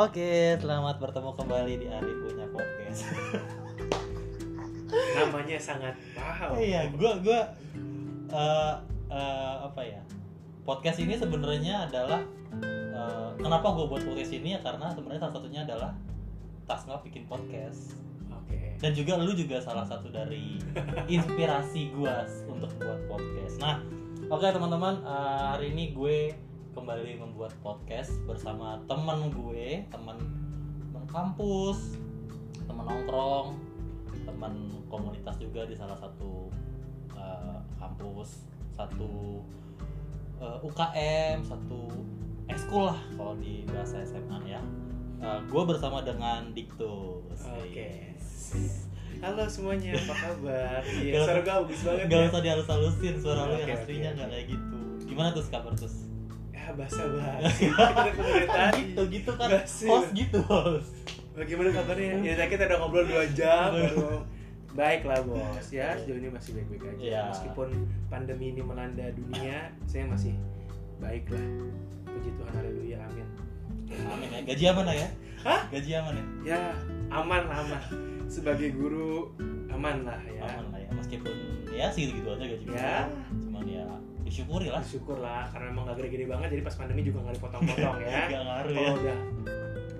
Oke, selamat bertemu kembali di Ari punya podcast. namanya sangat paham Iya, gua gua eh, eh, apa ya? Podcast ini sebenarnya adalah eh, kenapa gue buat podcast ini ya karena sebenarnya salah satunya adalah Tasma bikin podcast oke dan juga lu juga salah satu dari inspirasi gua untuk buat podcast. Nah, oke teman-teman, eh, hari ini gue kembali membuat podcast bersama teman gue, teman teman kampus, teman nongkrong, teman komunitas juga di salah satu eh, kampus, satu eh, UKM, satu ekskul lah kalau di bahasa SMA ya. Eh, gue bersama dengan Diktus. oke halo semuanya apa kabar Gak iya suara gue bagus banget Gak ya usah dihalus-halusin suara lu yang aslinya nggak oke. kayak gitu. Gimana tuh kabar tuh? Ya bahasa bahasa kita gitu gitu kan Basi. host gitu host. bagaimana kabarnya ya tadi kita udah ngobrol dua jam baru baik lah bos ya sejauh ini masih baik-baik aja Iya. meskipun pandemi ini melanda dunia saya masih baik lah puji Tuhan haleluya amin Amin ya. Gaji aman lah ya? Hah? Gaji aman ya? ya aman aman sebagai guru aman lah ya Aman lah ya. Meskipun ya segitu gitu aja gaji. Ya. Cuman ya disyukuri lah. syukur lah karena emang gak gede-gede banget jadi pas pandemi juga gak dipotong-potong ya Gak ngaruh ya. udah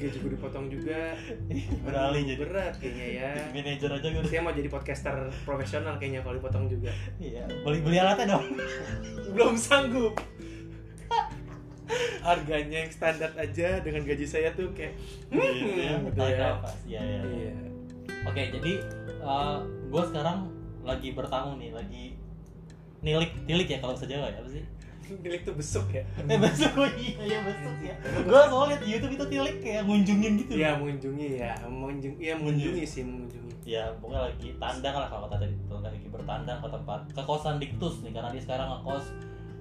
gaji gue dipotong juga Beralih jadi berat kayaknya ya manajer aja gue. saya mau jadi podcaster profesional kayaknya kalau dipotong juga Iya. Beli beli alatnya dong. belum sanggup harganya yang standar aja dengan gaji saya tuh kayak Iya. hmm, gitu Tarik ya. Iya iya. iya. iya Oke jadi gue sekarang lagi bertamu nih lagi nilik tilik ya kalau bisa Jawa ya apa sih? milik tuh besuk ya Eh besok oh iya ya besok ya. Gue soalnya liat di YouTube itu tilik kayak ngunjungin gitu. ya mengunjungi ya mengunjung ya mengunjungi sih mengunjungi Ya pokoknya lagi tandang lah kalau kata tadi lagi bertandang ke tempat ke kosan Diktus nih karena dia sekarang ngekos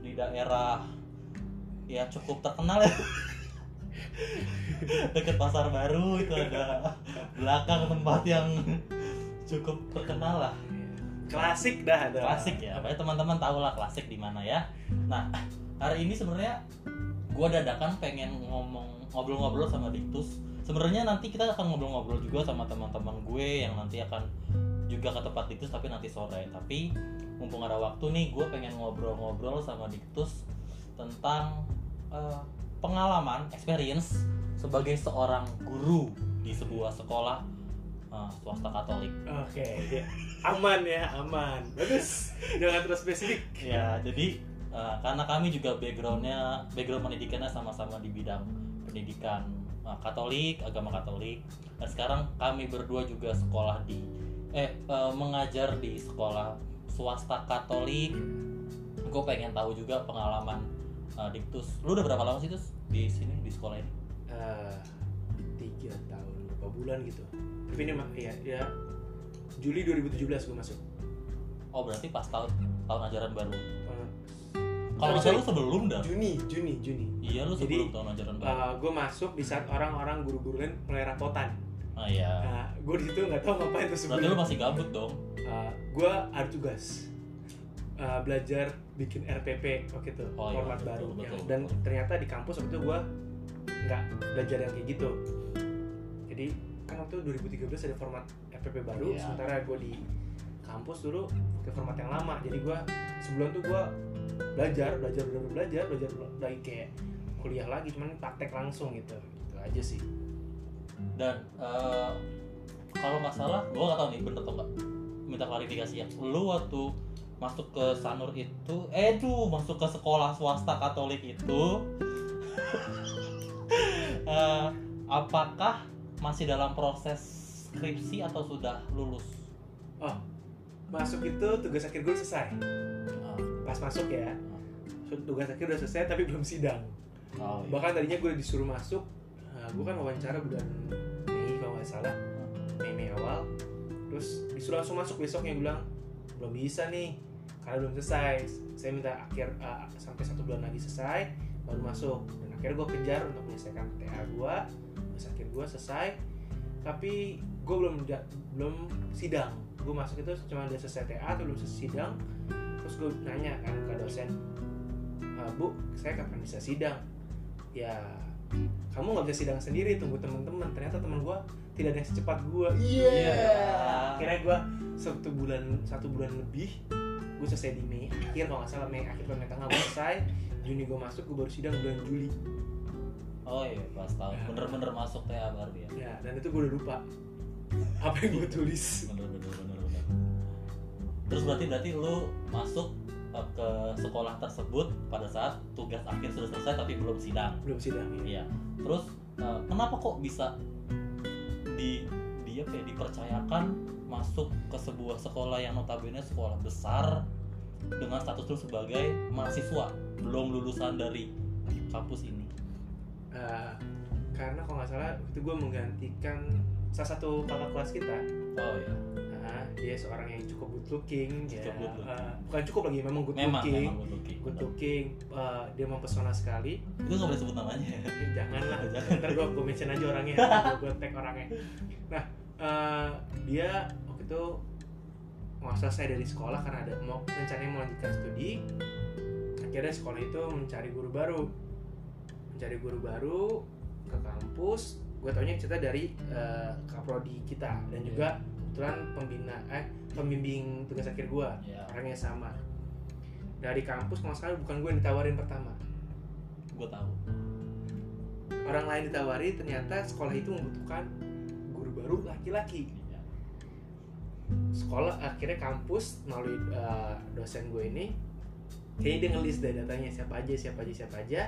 di daerah ya cukup terkenal ya. Deket pasar baru itu ada belakang tempat yang cukup terkenal lah klasik dah ada klasik ya apalagi teman-teman tahu lah klasik di mana ya. Nah hari ini sebenarnya gue dadakan pengen ngomong ngobrol-ngobrol sama Diktus. Sebenarnya nanti kita akan ngobrol-ngobrol juga sama teman-teman gue yang nanti akan juga ke tempat Diktus tapi nanti sore. Tapi mumpung ada waktu nih gue pengen ngobrol-ngobrol sama Diktus tentang eh, pengalaman experience sebagai seorang guru di sebuah sekolah eh, swasta Katolik oke ya. aman ya aman bagus jangan terus spesifik Ya, jadi uh, karena kami juga backgroundnya, background pendidikannya sama-sama di bidang pendidikan uh, Katolik, agama Katolik. Dan sekarang kami berdua juga sekolah di, eh uh, mengajar di sekolah swasta Katolik. Gue pengen tahu juga pengalaman uh, Diktus. Lu udah berapa lama sih Tus di sini di sekolah ini? Eh, tiga tahun berapa bulan gitu tapi ini mah ya ya Juli 2017 gue masuk Oh berarti pas tahun tahun ajaran baru. Eh, Kalau salah lu sebelum dah. Juni Juni Juni Iya lu Jadi, sebelum tahun ajaran baru. gue masuk di saat orang-orang guru-guru lain mulai rapotan Ah iya. nah, gue di situ nggak tahu ngapain tuh Berarti lu masih gabut dong. gue ada tugas Eh, belajar bikin RPP waktu itu Oh, iya, format betul, baru betul, Yang- betul. dan ternyata di kampus waktu itu gue nggak belajar yang kayak gitu jadi kan waktu itu 2013 ada format RPP baru Iya. sementara gue di kampus dulu pakai format yang lama. Jadi gue sebulan tuh gue belajar belajar belajar belajar belajar lagi kayak kuliah lagi cuman praktek langsung gitu. Gitu aja sih. Dan eh, kalau nggak salah gue nggak tahu nih bener atau nggak? Minta klarifikasi ya. Lu waktu masuk ke Sanur itu eh tuh masuk ke sekolah swasta Katolik itu eh, apakah masih dalam proses skripsi atau sudah lulus? Masuk itu tugas akhir gue selesai. Ah, pas masuk ya tugas akhir udah selesai tapi belum sidang. Oh, iya. bahkan tadinya gue disuruh masuk nah, gue kan wawancara bulan Mei kalau nggak salah. Mei Mei awal. Terus disuruh langsung masuk besoknya gue bilang belum bisa nih karena belum selesai. Saya minta akhir uh, sampai satu bulan lagi selesai baru masuk. Dan akhirnya gue kejar untuk menyelesaikan TA gue akhir gue selesai tapi gue belum belum sidang. Gue masuk itu cuma selesai TA atau belum selesai sidang terus gue nanya kan ke dosen "Eh, bu saya kapan bisa sidang? Ya kamu nggak bisa sidang sendiri tunggu teman-teman. Ternyata teman gue tidak ada yang secepat gue Iya. akhirnya gue satu bulan satu bulan lebih gue selesai di Mei akhir kalau nggak salah Mei akhir Mei tengah gue selesai. Juni gue masuk gue baru sidang bulan Juli Oh iya, pas tahu. Ya. Bener-bener masuk TA baru ya. ya dan itu gue udah lupa apa yang gue tulis Bener bener bener bener. Terus berarti berarti lu masuk uh, ke sekolah tersebut pada saat tugas akhir sudah selesai tapi belum sidang. belum sidang ya. Iya. Terus uh, kenapa kok bisa di dia kayak dipercayakan masuk ke sebuah sekolah yang notabene sekolah besar dengan status lu sebagai mahasiswa belum lulusan dari kampus ini. Eh, karena kalau nggak salah itu gue menggantikan salah satu kakak kelas kita Oh. Nah, dia seorang yang cukup good looking ya. Cukup good looking. Eh, bukan cukup lagi memang good Memang looking memang good looking. good looking Eh, dia mempesona sekali Itu nggak boleh sebut namanya ya. Eh, jangan lah Jangan. ntar gue gue mention aja orangnya gue tag orangnya nah eh, dia waktu itu mau selesai dari sekolah karena ada mau rencananya mau lanjutkan studi akhirnya sekolah itu mencari guru baru mencari guru baru ke kampus gue taunya cerita dari eh, kaprodi kita dan juga kebetulan pembina eh pembimbing tugas akhir gue Ya, orangnya sama. Dari kampus kalau salah bukan gue yang ditawarin pertama. Gue tahu. orang lain ditawari ternyata sekolah itu membutuhkan guru baru laki-laki. Iya. sekolah akhirnya kampus melalui uh, dosen gue ini kayaknya dia ngelis deh datanya siapa aja siapa aja siapa aja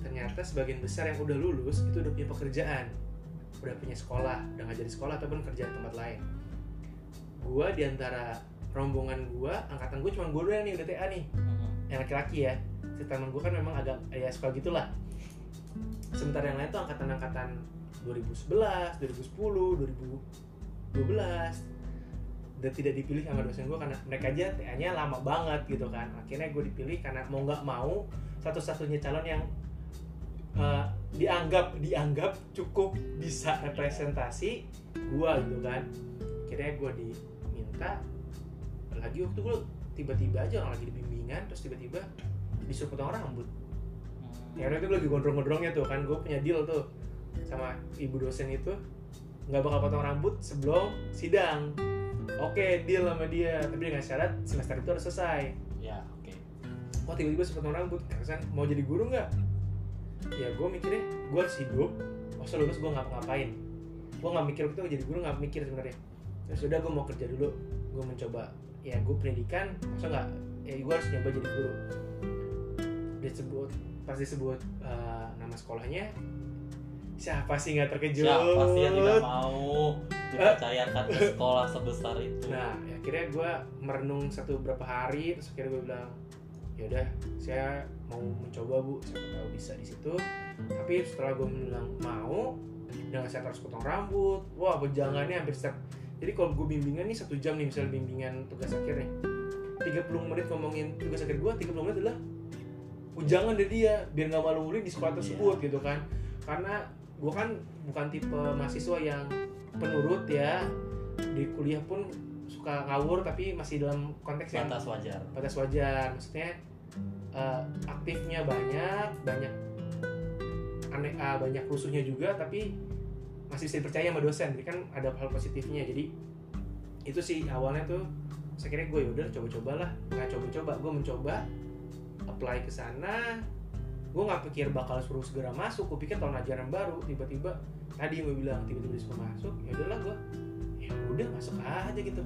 ternyata sebagian besar yang udah lulus itu udah punya pekerjaan. Udah punya sekolah udah ngajar di sekolah ataupun kerja di tempat lain. Gue di antara rombongan gue angkatan gue cuma gue doang nih udah TA nih. Mhm. yang laki-laki ya. Si teman gue kan memang agak ya suka gitulah. Sementara yang lain tuh angkatan-angkatan 2011, 2010, 2012 dan tidak dipilih sama dosen gue karena mereka aja TA-nya lama banget gitu kan. Akhirnya gue dipilih karena mau nggak mau satu-satunya calon yang eh, dianggap dianggap cukup bisa representasi gue gitu kan. Akhirnya gue diminta lagi waktu gue tiba-tiba aja orang lagi di bimbingan terus tiba-tiba disuruh potong rambut. Hmm. ya itu gue lagi gondrong-gondrongnya tuh kan gue punya deal tuh sama ibu dosen itu nggak bakal potong rambut sebelum sidang. Oke deal sama dia tapi dengan syarat semester itu harus selesai. Ya, oke. oh tiba-tiba suruh potong rambut kan mau jadi guru nggak ya gue mikirnya gue harus hidup. Masa lulus gue ngapa ngapain gue nggak mikir waktu itu jadi guru nggak mikir sebenarnya. Terus udah gue mau kerja dulu. Gue mencoba ya gue pendidikan masa nggak? Ya gue harus nyoba jadi guru. Disebut pas disebut uh, nama sekolahnya siapa sih nggak terkejut? Siapa sih yang tidak mau dipercayakan ke sekolah sebesar itu? Nah, ya akhirnya gue merenung satu berapa hari, terus akhirnya gue bilang, ya udah, saya mau mencoba bu, siapa tahu bisa di situ. Tapi setelah gue bilang mau, dengan saya harus potong rambut, wah wejangannya hampir setiap. Jadi kalau gue bimbingan nih satu jam nih, misalnya bimbingan tugas akhir nih, 30 menit ngomongin tugas akhir gue, 30 menit adalah ujangan dari dia, biar nggak malu-malu di sekolah tersebut gitu kan. Karena gue kan bukan tipe mahasiswa yang penurut ya di kuliah pun suka ngawur tapi masih dalam konteks yang Batas wajar. batas wajar maksudnya eh, aktifnya banyak banyak aneh ah, banyak rusuhnya juga tapi masih bisa dipercaya sama dosen. Jadi kan ada hal positifnya. Jadi itu sih awalnya tuh saya kira gue yaudah coba-cobalah. Nggak coba-coba gue mencoba apply ke sana. Gue nggak pikir bakal suruh segera masuk. Gue pikir tahun ajaran baru tiba-tiba tadi gue bilang tiba-tiba disuruh masuk ya udahlah gue udah masuk aja gitu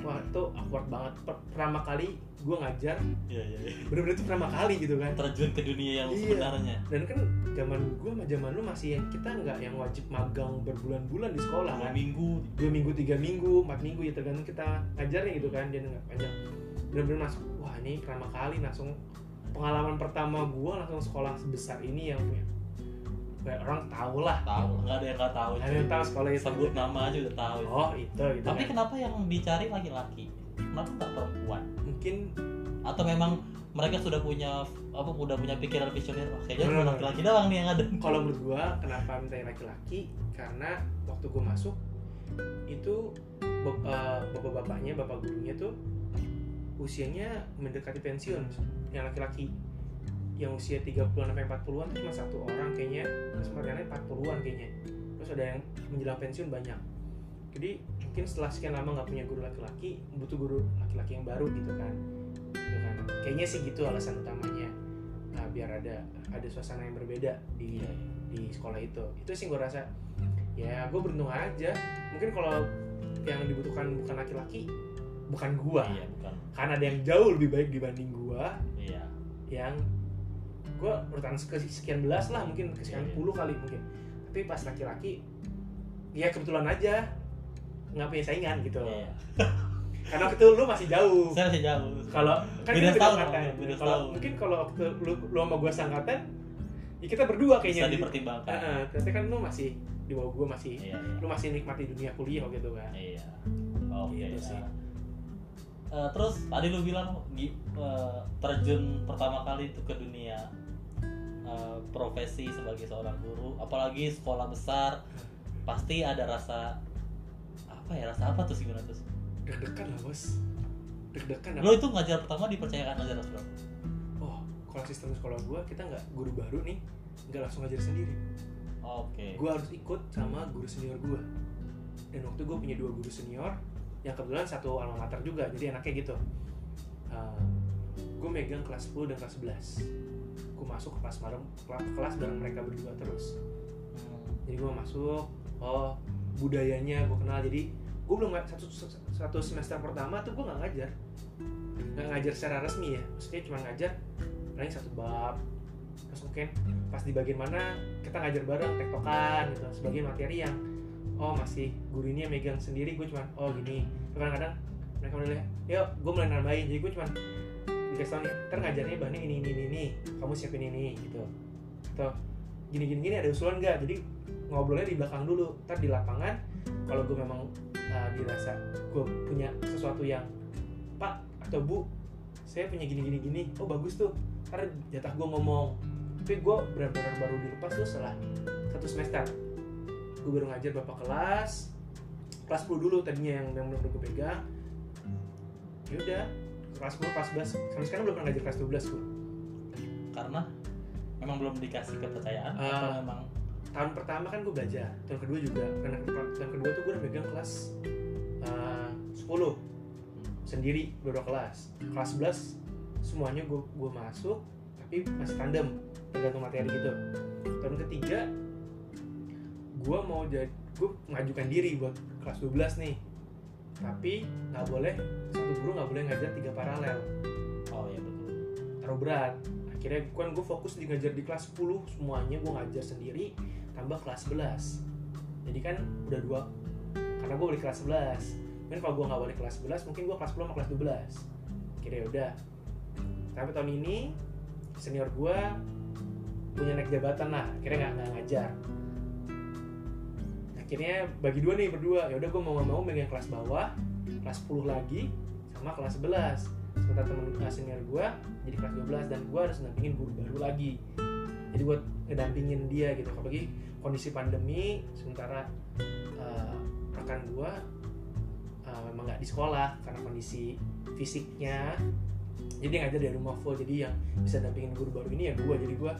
wah itu awkward banget Per- pertama kali gue ngajar Iya, iya, iya. bener-bener itu pertama kali gitu kan Terjun ke dunia yang Iya. sebenarnya. dan kan zaman gue sama zaman lu masih yang kita nggak yang wajib magang berbulan-bulan di sekolah Dua kan minggu. dua minggu tiga minggu empat minggu ya tergantung kita ngajarnya gitu kan dia nggak panjang bener-bener masuk wah ini pertama kali langsung pengalaman pertama gue langsung sekolah sebesar ini yang punya kayak orang tahu lah Tahu, nggak ada yang nggak tahu. ada yang tahu sekolah itu Sebut nama aja udah tahu. oh itu gitu Tapi kan. kenapa yang dicari laki-laki? Kenapa tak perempuan? mungkin Atau memang mereka sudah punya apa udah punya pikiran visioner oh, kayaknya Hmm. cuma laki-laki doang nih yang ada kalau menurut gua kenapa minta laki-laki karena waktu gua masuk itu eh, bapak-bapaknya bapak gurunya tuh usianya mendekati pensiun yang laki-laki yang usia 30-an sampai 40-an tuh cuma satu orang kayaknya. Terus yang lain 40-an kayaknya. Terus ada yang menjelang pensiun banyak. Jadi mungkin setelah sekian lama nggak punya guru laki-laki butuh guru laki-laki yang baru gitu kan. Gitu kan. Kayaknya sih gitu alasan utamanya. Nah, biar ada ada suasana yang berbeda di iya. di sekolah itu. Itu sih gue rasa. Ya gue beruntung aja. Mungkin kalau yang dibutuhkan bukan laki-laki bukan gua. Iya, bukan. karena ada yang jauh lebih baik dibanding gua. Iya. yang gua urutan ke sekian belas lah mungkin ke sekian Iya, iya. puluh kali mungkin tapi pas laki-laki ya kebetulan aja nggak punya saingan gitu Iya. karena waktu itu lu masih jauh Saya masih jauh. kalau kan Beda kita tahun, beda kalau mungkin kalau waktu lu, lu sama gua sangkatan ya kita berdua kayaknya bisa dipertimbangkan. Heeh, ternyata kan lu masih di bawah gua masih Iya, iya. lu masih nikmati dunia kuliah gitu kan Iya. Oke. Gitu sih. nah. Eh, terus tadi lu bilang eh, terjun pertama kali itu ke dunia eh, profesi sebagai seorang guru, apalagi sekolah besar, pasti ada rasa apa ya rasa apa tuh sih gimana tuh? deg-degan lah bos deg-degan Lo itu ngajar pertama dipercayakan ngajar berapa? oh kalau sistem sekolah gua kita nggak guru baru nih nggak langsung ngajar sendiri Oke. gua harus ikut sama guru senior gua dan waktu gua punya dua guru senior yang kebetulan satu alma mater juga jadi enaknya gitu uh, gue megang kelas 10 dan kelas 11 gue masuk ke kelas bareng ke kelas bareng mereka berdua terus. Hmm, jadi gue masuk oh budayanya gue kenal. Jadi gue belum satu satu semester pertama tuh gue nggak ngajar. Nggak ngajar secara resmi ya. Maksudnya cuma ngajar paling satu bab. Terus mungkin pas di bagian mana kita ngajar bareng tektokan gitu sebagian materi yang oh masih guru ini yang megang sendiri. Gue cuma oh gini. Kadang-kadang mereka mulai yuk gue mulai nambahin. Jadi gue cuma tau nih ntar ngajarnya bahannya ini ini ini, ini. Kamu siapin ini gitu. Atau gini gini gini ada usulan nggak? Jadi ngobrolnya di belakang dulu. Ntar di lapangan kalau gue memang uh, dirasa gue punya sesuatu yang pak atau bu saya punya gini gini gini oh bagus tuh. Ntar jatah gue ngomong. Tapi gue benar-benar baru dilepas tuh setelah satu semester. Gue baru ngajar berapa kelas kelas 10 dulu tadinya yang yang belum gue pegang. Ya udah kelas 10 kelas 11 sampai sekarang belum pernah ngajar kelas 12 gue Karena memang belum dikasih kepercayaan Ah. atau memang tahun pertama kan gue belajar tahun kedua juga. Karena tahun kedua tuh gue udah megang kelas uh, 10 sendiri beberapa kelas. Kelas 11 semuanya gue gue masuk tapi masih tandem tergantung materi gitu. Tahun ketiga gue mau jadi gue mengajukan diri buat kelas 12 nih tapi nggak boleh satu guru nggak boleh ngajar tiga paralel. Oh ya betul. terlalu berat. Akhirnya kan gue fokus di ngajar di kelas 10 semuanya gue ngajar sendiri tambah kelas 11 jadi kan udah dua karena gue boleh kelas 11 mungkin kalau gue nggak boleh kelas 11 mungkin gue kelas 10 sama kelas 12 akhirnya udah. Tapi tahun ini senior gue punya naik jabatan lah. Akhirnya nggak nggak ngajar akhirnya bagi dua nih berdua. Ya udah gue mau nggak mau megang kelas bawah kelas 10 lagi sama kelas 11 sementara temen uh, senior gue jadi kelas 12 dan gue harus dampingin guru baru lagi. Jadi buat ngedampingin dia gitu. Apalagi kondisi pandemi sementara uh, rekan gue uh, memang nggak di sekolah karena kondisi fisiknya jadi dia ngajar dari rumah full jadi yang bisa dampingin guru baru ini ya gue jadi gue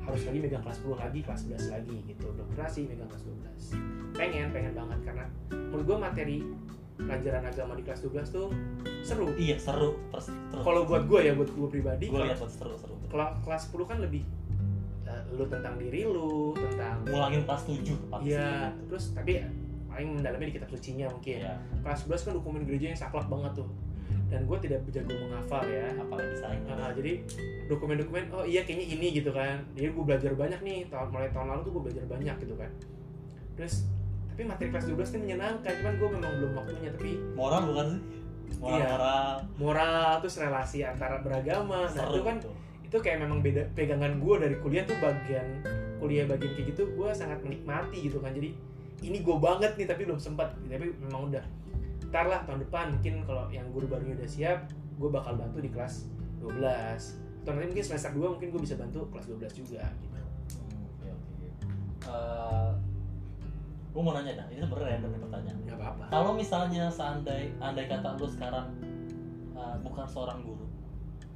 harus lagi megang kelas 10 lagi kelas 11 lagi gitu sih megang kelas 12 pengen pengen banget karena menurut gue materi pelajaran agama di kelas 12 tuh seru Iya seru terus kalau buat gue ya buat gue pribadi gue kalau lihat buat seru seru. kela- kelas 10 kan lebih eh, lu tentang diri lu tentang Ngulangin kelas 7 pasti. Iya, terus tapi paling mendalamnya di kitab sucinya mungkin. Iya. Kelas 11 kan dokumen gereja yang saklek banget tuh. Dan gue tidak jago menghafal ya. Apalagi saing. Nah, jadi dokumen-dokumen, oh iya kayaknya ini gitu kan. Jadi gue belajar banyak nih, tahun mulai tahun lalu tuh gue belajar banyak gitu kan. Terus tapi materi kelas 12 ini menyenangkan, cuman gue memang belum waktunya. Tapi Moral bukan sih? Moral Iya. moral. moral terus relasi antara beragama, nah Seru itu kan tuh. itu kayak memang beda pegangan gue dari kuliah tuh bagian kuliah bagian kayak gitu gue sangat menikmati gitu kan jadi ini gue banget nih tapi belum sempat tapi memang udah ntar lah tahun depan mungkin kalau yang guru barunya udah siap gue bakal bantu di kelas 12 atau nanti mungkin semester 2 mungkin gue bisa bantu kelas 12 juga gitu Hmm, Oke oke. Eh, gue mau nanya dah. Ini sebenarnya random nih pertanyaan. nggak apa-apa Kalau misalnya seandai andai kata lu sekarang eh, bukan seorang guru,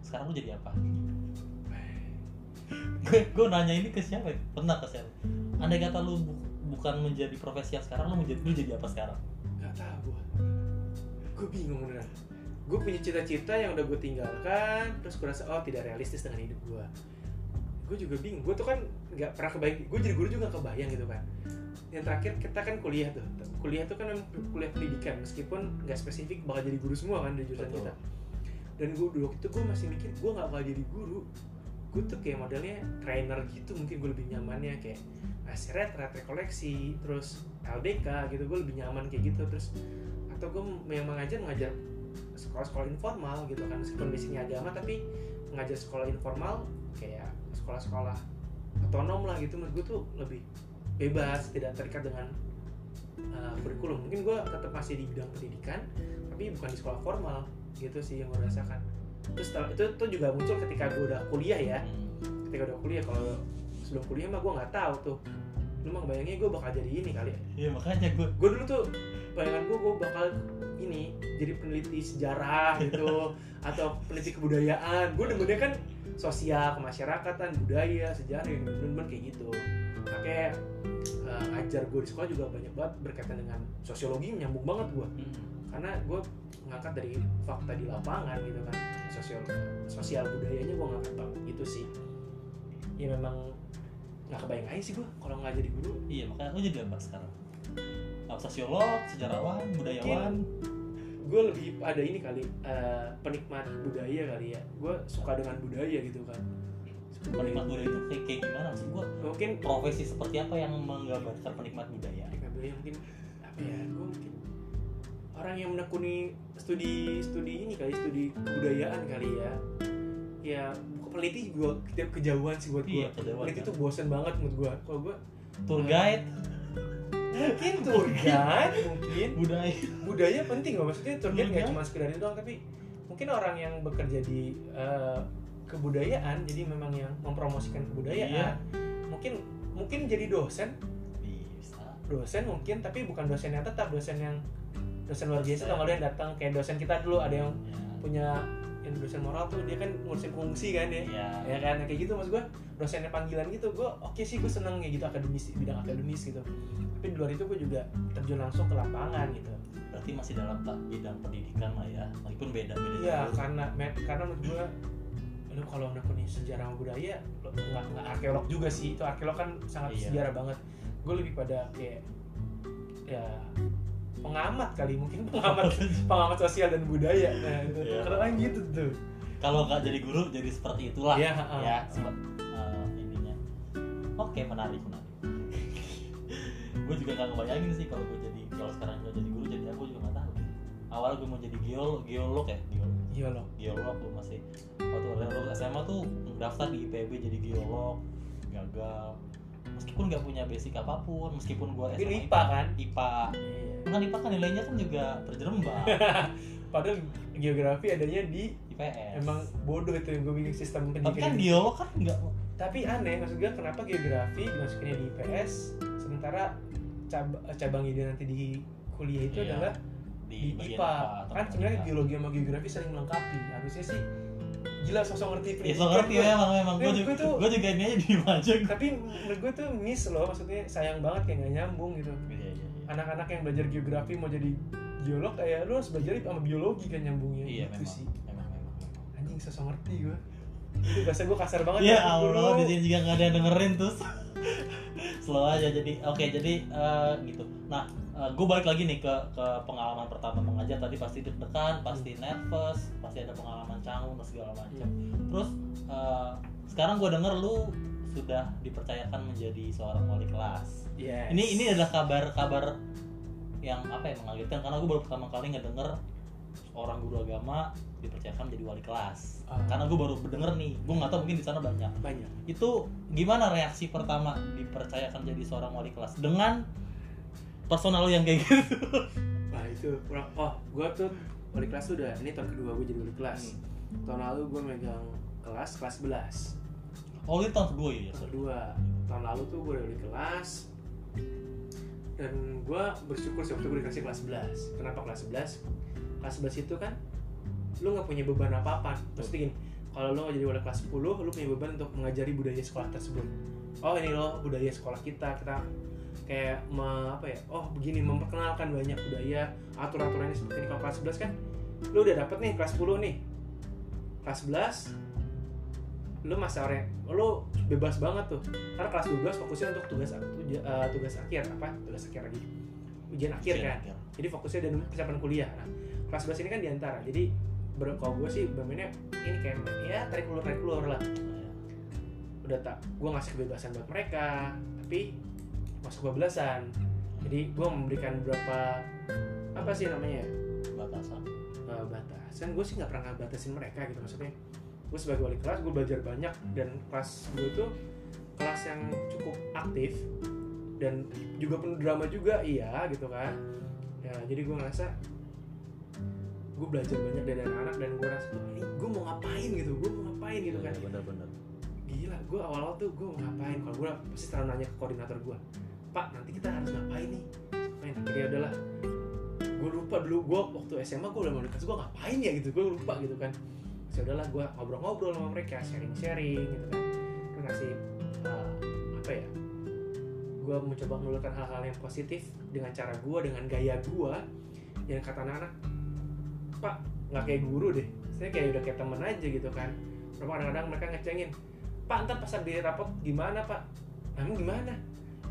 sekarang lu jadi apa? gue gue nanya ini ke siapa ya? pernah ke siapa andai kata lu bu- bukan menjadi profesi yang sekarang lu menjadi lu jadi apa sekarang nggak tahu gue bingung beneran. Gue punya cita-cita yang udah gue tinggalkan terus gue rasa oh tidak realistis dengan hidup gue gue juga bingung. Gue tuh kan nggak pernah kebayang gue jadi guru juga kebayang gitu kan. Yang terakhir kita kan kuliah tuh. Kuliah tuh kan kuliah pendidikan meskipun nggak spesifik bakal jadi guru semua kan di jurusan Betul. kita. Dan gue dulu waktu itu gue masih mikir gue nggak bakal jadi guru. Gue tuh kayak modelnya trainer gitu mungkin gue lebih nyamannya kayak ngasih retret rekoleksi terus LDK gitu gue lebih nyaman kayak gitu. Terus atau gue memang mengajar mengajar sekolah-sekolah informal gitu kan meskipun basicnya agama tapi mengajar sekolah informal kayak sekolah-sekolah otonom lah gitu menurut gue tuh lebih bebas tidak terikat dengan uh, kurikulum. Mungkin gue tetap masih di bidang pendidikan tapi bukan di sekolah formal gitu sih yang gue rasakan. Terus itu tuh juga muncul ketika gue udah kuliah ya. Hmm. ketika udah kuliah kalau sebelum kuliah mah gue nggak tahu tuh. Lu mah bayangnya gue bakal jadi ini kali ya. Iya makanya gue gue dulu tuh bayangan gue gue bakal ini jadi peneliti sejarah gitu atau peneliti kebudayaan. Gue demennya kan sosial kemasyarakatan budaya sejarah yang bener-bener kayak gitu. Makanya eh, ngajar gue di sekolah juga banyak banget berkaitan dengan sosiologi nyambung banget gue Hmm. karena gue ngangkat dari fakta di lapangan gitu kan sosial sosial budayanya gue ngangkat banget. Gitu sih. Ya memang nggak kebayang aja sih gue kalau nggak jadi guru. Iya makanya lu jadi apa sekarang sosiolog sejarawan budayawan. gue lebih ada ini kali eh, penikmat budaya kali ya. Gue suka dengan budaya gitu kan. Penikmat budaya itu kayak, kayak gimana maksud gue mungkin profesi seperti apa yang menggambarkan penikmat budaya? Penikmat budaya mungkin apa ya gue mungkin orang yang menekuni studi studi ini kali studi kebudayaan kali ya. Ya peneliti juga ke- kejauhan sih buat gue Iya, peneliti kan. tuh bosen banget menurut gue kalau gue tour guide mungkin guide mungkin budaya. budaya penting loh. Maksudnya guide nggak cuma sekedar itu doang tapi mungkin orang yang bekerja di eh, kebudayaan jadi memang yang mempromosikan kebudayaan Iya. mungkin mungkin jadi dosen. Bisa. Dosen mungkin tapi bukan dosen yang tetap dosen yang dosen luar biasa lu yang datang. Kayak dosen kita dulu ada yang ya, punya yang dosen moral tuh dia kan ngurusin fungsi kan ya. Ya. ya kan kayak gitu maksud gue dosennya panggilan gitu gue oke sih gue seneng kayak gitu akademis bidang akademis gitu. Tapi di luar itu gue juga terjun langsung ke lapangan gitu. Berarti masih dalam bidang pendidikan lah ya meskipun beda beda iya karena me- karena menurut gue lu kalau nekuni sejarah sama budaya nggak nggak arkeolog juga sih. Itu arkeolog kan sangat Iya. sejarah banget. Gue lebih pada kayak ya pengamat kali mungkin pengamat pengamat sosial dan budaya. Nah itu Iya. kalau kan gitu tuh? Kalau nggak jadi guru jadi seperti itulah. Iya, ha-ha. ya sempat eh, intinya oke menarik menarik. Gue juga nggak ngebayangin sih kalau gue jadi kalau sekarang gue jadi guru jadi aku juga nggak tahu. Awal gue mau jadi geolog geolog ya geolog. loh geolog gue masih waktu lulus SMA tuh daftar di IPB jadi geolog gagal meskipun nggak punya basic apa pun meskipun gue Tapi SMA IPA kan? IPA kan IPA kan nilainya kan juga terjerembab. Padahal geografi adanya di IPS emang bodoh itu yang gue bikin sistem tapi pendidikan kan geolog kan nggak tapi aneh maksud gue kenapa geografi dimasukinnya di IPS sementara cab cabangnya dia nanti di kuliah itu Iya, adalah di, di IPA atau kan sebenarnya IPA. geologi sama geografi saling melengkapi. Harusnya sih gila sosok ngerti Ya prinsip so ngerti Gua- memang memang gue juga tuh- gue juga ini aja diem aja tapi menurut gue tuh miss loh maksudnya sayang banget kayak gak nyambung gitu. Iya iya iya. anak-anak yang belajar geografi mau jadi geolog kayak lu harus belajar sama biologi kan nyambungnya. Iya gitu memang, sih. Memang memang memang. anjing sosok ngerti gue itu bahasa gue kasar banget Ya guru. Allah di sini juga nggak ada yang dengerin terus. Slow aja jadi oke jadi eh, gitu. Nah gue balik lagi nih ke ke pengalaman pertama mengajar tadi. Pasti deg-degan pasti nervous pasti ada pengalaman canggung dan segala macam. Terus eh, sekarang gue denger lu sudah dipercayakan menjadi seorang wali kelas. Yes. ini ini adalah kabar-kabar yang apa ya mengagetkan. Karena gue baru pertama kali ngedenger orang guru agama dipercayakan menjadi wali kelas. Ah. karena gue baru denger nih gue nggak tahu mungkin di sana banyak. Banyak. Itu gimana reaksi pertama dipercayakan jadi seorang wali kelas? Dengan personal yang kayak gitu Wah itu kurang. Oh, gue tuh wali kelas tuh udah ini tahun kedua gue jadi wali kelas. Tahun lalu gue megang kelas kelas 11 oh itu tahun kedua ya Tahun kedua. Tahun lalu tuh gue udah wali kelas dan gue bersyukur sih waktu gue dikasih kelas 11 Kenapa kelas 11? Kelas 11 itu kan lu nggak punya beban apa-apa. Maksudnya gini, kalau lo jadi wali kelas 10 lo punya beban untuk mengajari budaya sekolah tersebut oh ini loh budaya sekolah kita kita kayak me- apa ya oh begini memperkenalkan banyak budaya atur aturannya seperti ini kalau kelas 11 kan lo udah dapet nih kelas 10 nih. Kelas 11 lo masa ore lo bebas banget tuh. Karena kelas 12 fokusnya untuk tugas eh, tugas akhir apa tugas akhir lagi. Ujian akhir Ujian kan. akhir. jadi fokusnya dan persiapan kuliah. Nah kelas 11 ini kan di antara. Jadi ber- kalau gue sih bermainnya ini kayak ya tarik ulur tarik ulur lah. Nah, ya. udah tak gue ngasih kebebasan buat mereka tapi masuk kebablasan. Jadi gue memberikan beberapa apa sih namanya ya, batasan. Eh, batasan gue sih nggak pernah ngebatasin mereka gitu maksudnya. Gue sebagai wali kelas gue belajar banyak dan kelas gue tuh kelas yang cukup aktif dan juga penuh drama juga iya gitu kan. Ya jadi gue ngerasa gue belajar banyak dari anak-anak dan gue rasa "Wah, ini gue mau ngapain gitu? Gue mau ngapain gitu kan? Iya, bener-bener gila gue awal-awal tuh gue mau ngapain? Kalau gue pasti selalu nanya ke koordinator gue pak nanti kita harus ngapain nih? Ngapain akhirnya udahlah. Gue lupa dulu gue waktu SMA gue udah mau dikasih gue ngapain ya gitu gue lupa gitu kan. Ya udahlah gue ngobrol-ngobrol sama mereka sharing-sharing gitu kan. Terus ngasih uh, apa ya gue mencoba mengeluarkan hal-hal yang positif dengan cara gue dengan gaya gue yang kata anak-anak pak nggak kayak guru deh. Saya kayak udah kayak temen aja gitu kan. Berapa kadang-kadang mereka ngecengin Pak ntar pas di rapot gimana pak? Emang gimana?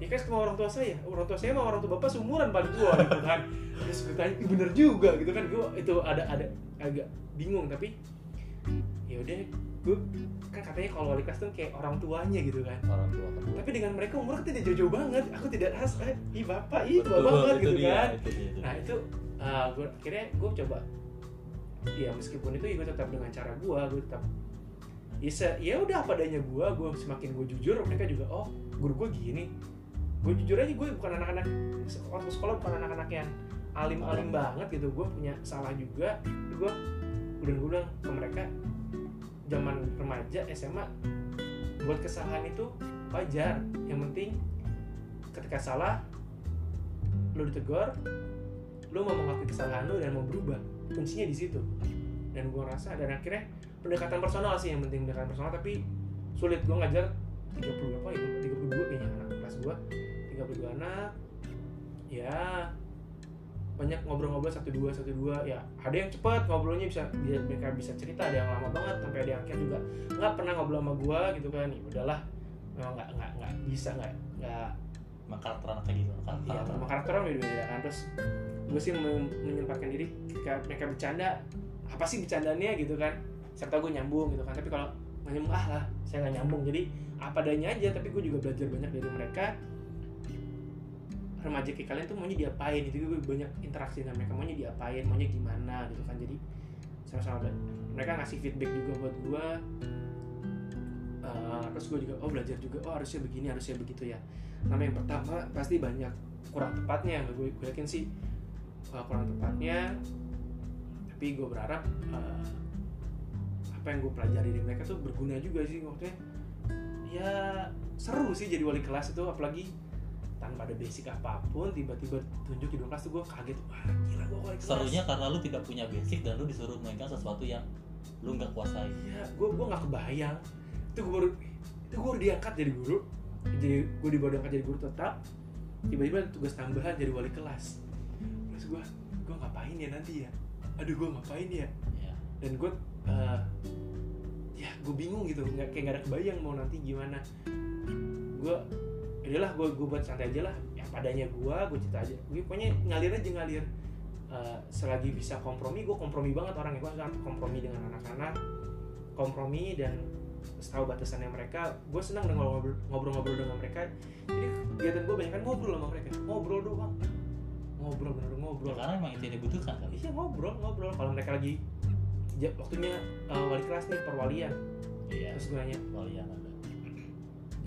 Ya kan sama orang tua saya. Orang tua saya sama orang tua bapak seumuran paling gua gitu kan. Terus gue tanya, "Ih, bener juga gitu kan. Gue itu ada ada agak bingung tapi ya udah gue kan katanya kalau wali kelas tuh kayak orang tuanya gitu kan. Orang tua kedua tapi dengan mereka umur tidak jauh-jauh banget. Aku tidak rasa eh, ih bapak ih tua banget itu gitu dia, kan. itu dia, itu nah dia. itu uh, gue akhirnya gue coba ya meskipun itu ya gue tetap dengan cara gue gue tetap ya ya udah apa adanya gue gue semakin gue jujur mereka juga oh guru gue gini gue jujur aja gue bukan anak-anak waktu sekolah bukan anak-anak yang alim-alim banget gitu. Gue punya salah juga. Gue udah gue bilang ke mereka zaman remaja SMA buat kesalahan itu wajar. Yang penting ketika salah lo ditegur lo mau mengakui kesalahan lo dan mau berubah. Kuncinya di situ. Dan gue rasa dan akhirnya pendekatan personal sih yang penting pendekatan personal. Tapi sulit. Gue ngajar 30 berapa ya? 32 kayaknya anak kelas gue 32 anak ya banyak ngobrol-ngobrol satu dua satu dua ya ada yang cepat ngobrolnya bisa dia mereka bisa cerita ada yang lama banget sampai ada yang akhir juga nggak pernah ngobrol sama gue gitu kan ya udahlah memang nggak nggak nggak bisa nggak nggak. Emang karakter anak kayak gitu karakter sama karakter orang beda-beda kan terus gue sih men- menyempatkan diri ketika mereka bercanda apa sih bercandanya gitu kan serta gue nyambung gitu kan tapi kalau nggak nyambung ah lah saya nggak nyambung jadi apa adanya aja tapi gue juga belajar banyak dari mereka remaja kayak kalian tuh maunya diapain itu gue banyak interaksi dengan mereka maunya diapain maunya gimana gitu kan. Jadi sama-sama mereka ngasih feedback juga buat gue. Eh, terus gue juga oh belajar juga oh harusnya begini harusnya begitu ya. Nama yang pertama pasti banyak kurang tepatnya gue, gue yakin sih uh, kurang tepatnya. Tapi gue berharap uh, apa yang gue pelajari dari mereka tuh berguna juga sih maksudnya. Ya seru sih jadi wali kelas itu apalagi tanpa ada basic apa pun tiba-tiba tunjuk di kelas tuh gue kaget wah gila gue kelas serunya karena lu tidak punya basic dan lu disuruh mainkan sesuatu yang lu nggak kuasai Iya, gue gue nggak kebayang. Itu gue baru itu gue diangkat jadi guru. Jadi gue dibawa diangkat jadi guru tetap. Tiba-tiba tugas tambahan jadi wali kelas. Terus gue gue ngapain ya nanti ya? Aduh gue ngapain ya? ya Dan gue eh, ya gue bingung gitu, nggak kayak nggak ada kebayang mau nanti gimana. Gue adalah gue gue buat santai aja lah. Yang padanya gue, gue cerita aja. Gue pokoknya ngalir aja ngalir. Eh, selagi bisa kompromi, gue kompromi banget orangnya. Gue sangat kompromi dengan anak-anak kompromi dan tahu batasannya mereka gue senang dengan ngobrol- ngobrol-ngobrol dengan mereka. Jadi kegiatan gue banyak kan ngobrol sama mereka. Ngobrol doang. Ngobrol bener Ya, ngobrol karena emang itu yang dibutuhkan kan? Iya ngobrol ngobrol. Kalau mereka lagi waktunya uh, wali kelas nih perwalian. Iya. Terus gue nanya walian ada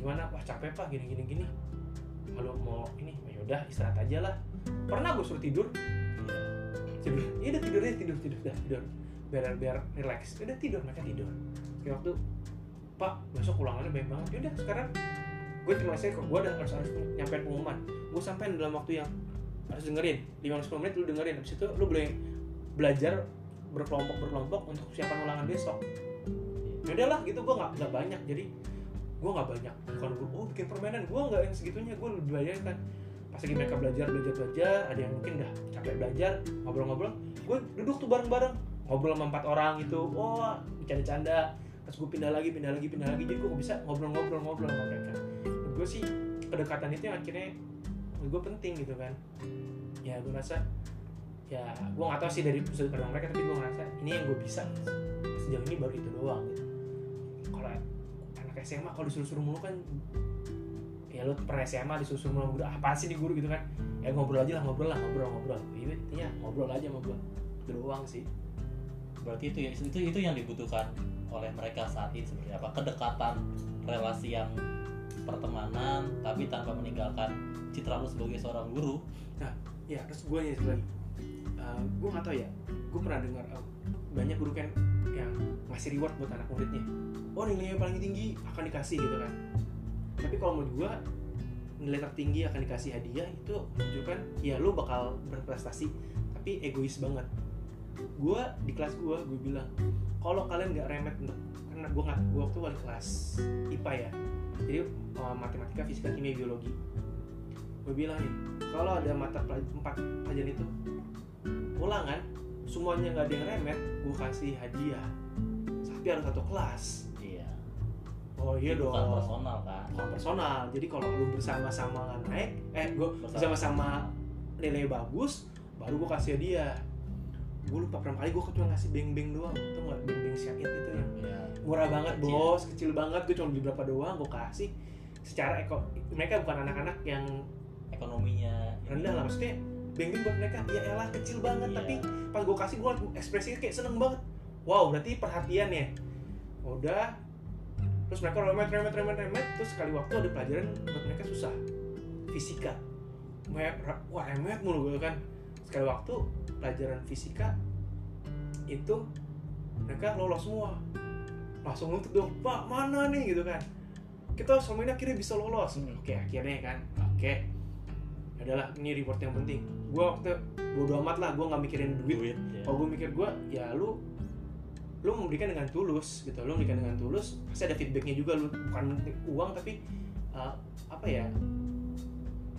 gimana? Wah capek pak. Gini gini gini. Kalau mau ini ya udah istirahat aja lah. Pernah gue suruh tidur? Iya. Tidur. Ya udah tidur deh tidur tidur dah tidur. Biar biar relax. Ya udah tidur mereka tidur. Kayak waktu pak besok ulangannya banyak banget. Ya udah sekarang gue cuma saya gue harus harus nyampein pengumuman. Gue sampein dalam waktu yang harus dengerin. 5 menit lu dengerin. Habis itu lu boleh belajar berkelompok berkelompok untuk persiapan ulangan besok. Yaudah lah gitu. Gue nggak nggak banyak. Jadi gue nggak banyak bukan gue oh bikin permainan. Gue nggak yang segitunya gue lebih banyak kan. Pas lagi mereka belajar belajar belajar ada yang mungkin udah capek belajar ngobrol-ngobrol gue duduk tuh bareng-bareng. Ngobrol sama empat orang gitu. Oh bercanda-canda. Terus gue pindah lagi pindah lagi pindah lagi jadi gue bisa ngobrol-ngobrol-ngobrol sama mereka. Gue sih kedekatan itu yang akhirnya gue penting gitu kan. Ya gue rasa ya gue nggak tahu sih dari sudut pandang mereka tapi gue ngerasa ini yang gue bisa sejauh ini baru itu doang gitu. Kalau SMA kalau disuruh-suruh mulu kan ya lu pernah SMA disuruh mulu udah apa sih di guru? gitu kan. Ya ngobrol aja lah ngobrol lah ngobrol ngobrol. Iya intinya ngobrol aja sama gue itu doang sih. Berarti itu ya itu itu yang dibutuhkan oleh mereka saat ini seperti apa kedekatan relasi yang pertemanan tapi tanpa meninggalkan citra lu sebagai seorang guru. Ya terus gue nya lagi uh, gue nggak tahu ya. Gue pernah dengar uh, banyak guru kan yang ngasih reward buat anak muridnya. Oh nilainya paling tinggi akan dikasih gitu kan. Tapi kalau menurut gue nilai tertinggi akan dikasih hadiah itu menunjukkan ya lu bakal berprestasi tapi egois banget. Gue di kelas gue gue bilang kalau kalian nggak remet karena gue nggak gue waktu wali kelas IPA ya. Jadi uh, matematika fisika kimia biologi. Gue bilang nih kalau ada mata pelaj- empat pelajaran itu ulangan semuanya nggak ada yang remet gue kasih hadiah. Tapi harus satu kelas. Iya. Oh iya dong bukan personal kan? Bukan personal. Jadi kalau lu bersama-sama naik eh gue Bersama. bersama-sama nilai bagus baru gue kasih hadiah. Gue lupa berapa kali gue cuma ngasih beng-beng doang. Tuh nggak? Beng-beng syahid itu yang Iya. murah banget Kecil. bos. Kecil banget. Gue cuma beli berapa doang gue kasih. Secara eko mereka bukan anak-anak yang ekonominya. Rendah lah maksudnya beng-beng buat mereka ya elah kecil banget Iya. tapi pas gue kasih gue ekspresinya kayak seneng banget. Wow berarti perhatian ya? Udah terus mereka remet remet remet remet terus sekali waktu ada pelajaran buat mereka susah. Fisika. Wah remet mulu gue kan. Sekali waktu pelajaran fisika itu mereka lolos semua. Langsung nuntut dong pak mana nih? Gitu kan. Kita selama ini akhirnya bisa lolos. Oke akhirnya kan. Oke adalah ini reward yang penting. Gue waktu bodo amat lah gue nggak mikirin duit. Duit ya. kalau gue mikir gue ya lu lu memberikan dengan tulus gitu. Lu memberikan dengan tulus pasti ada feedbacknya juga. Lu bukan uang tapi uh, apa ya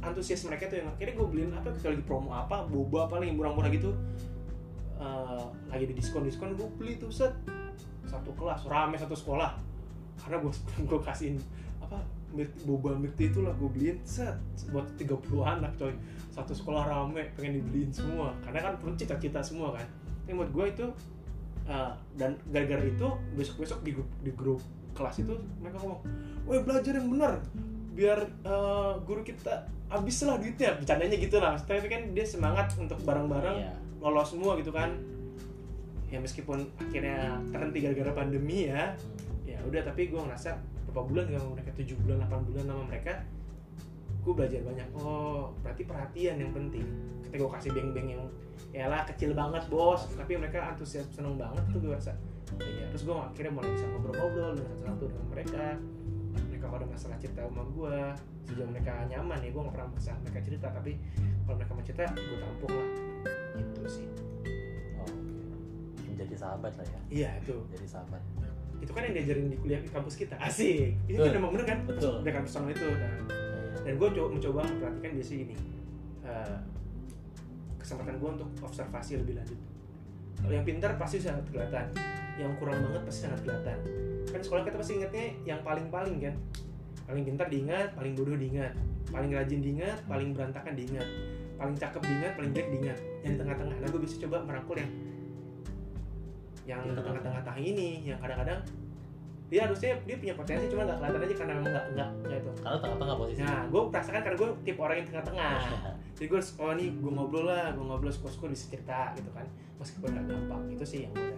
antusias mereka tuh yang akhirnya gue beliin apa ketika lagi promo apa boba apa yang murah-murah gitu. Uh, lagi di diskon diskon gue beli tuh set. Satu kelas rame satu sekolah. Karena gue gue kasihin milk, boba milk tea itu lah gue beliin. Set buat 30 anak coy. Satu sekolah rame pengen dibeliin semua. Karena kan perlu cita-cita semua kan? Tapi buat gue itu uh, dan gara-gara itu besok-besok di grup, di grup kelas itu mereka ngomong woi belajar yang benar. Biar uh, guru kita habis lah duitnya. Bercandanya gitu lah tapi kan dia semangat untuk bareng-bareng Iya. lolos semua gitu kan. Ya meskipun akhirnya terhenti gara-gara pandemi ya. Hmm. ya udah tapi gue ngerasa berapa bulan sama mereka? 7 bulan 8 bulan sama mereka. Gue belajar banyak. Oh berarti perhatian yang penting. Ketika gue kasih beng-beng yang ya lah kecil banget bos. Tapi mereka antusias seneng banget tuh gue rasa. Ya terus gue akhirnya mulai bisa ngobrol-ngobrol dengan satu-satu dengan mereka. Mereka kalau ada masalah cerita sama gue sejauh mereka nyaman ya gue gak pernah maksa mereka cerita. Tapi kalau mereka mau cerita gue tampung lah. Itu sih. Oh, oke. menjadi sahabat lah ya. Iya itu. Jadi sahabat itu kan yang diajarin di kuliah di kampus kita. Asik. Itu kan emang bener kan? Betul. dari kampus sama itu nah, dan gue coba mencoba memperhatikan biasa ini. Eh, kesempatan gue untuk observasi lebih lanjut. Kalau yang pintar pasti sangat kelihatan. Yang kurang banget pasti sangat kelihatan. Kan sekolah kita pasti ingatnya yang paling-paling kan. Paling pintar diingat paling bodoh diingat. Paling rajin diingat paling berantakan diingat. Paling cakep diingat paling jelek diingat. Yang di tengah-tengah. Nah gue bisa coba merangkul yang yang Di di tengah-tengah. tengah-tengah ini yang kadang-kadang dia harusnya dia punya potensi cuma nggak kelihatan aja karena memang nggak nggak nggak itu karena tengah-tengah posisi Nah, gue merasakan karena gue tipe orang yang tengah-tengah. Jadi gue harus, oh nih gue ngobrol lah, gue ngobrol suka-suka bisa cerita gitu kan. Meskipun gak gampang, itu sih yang gue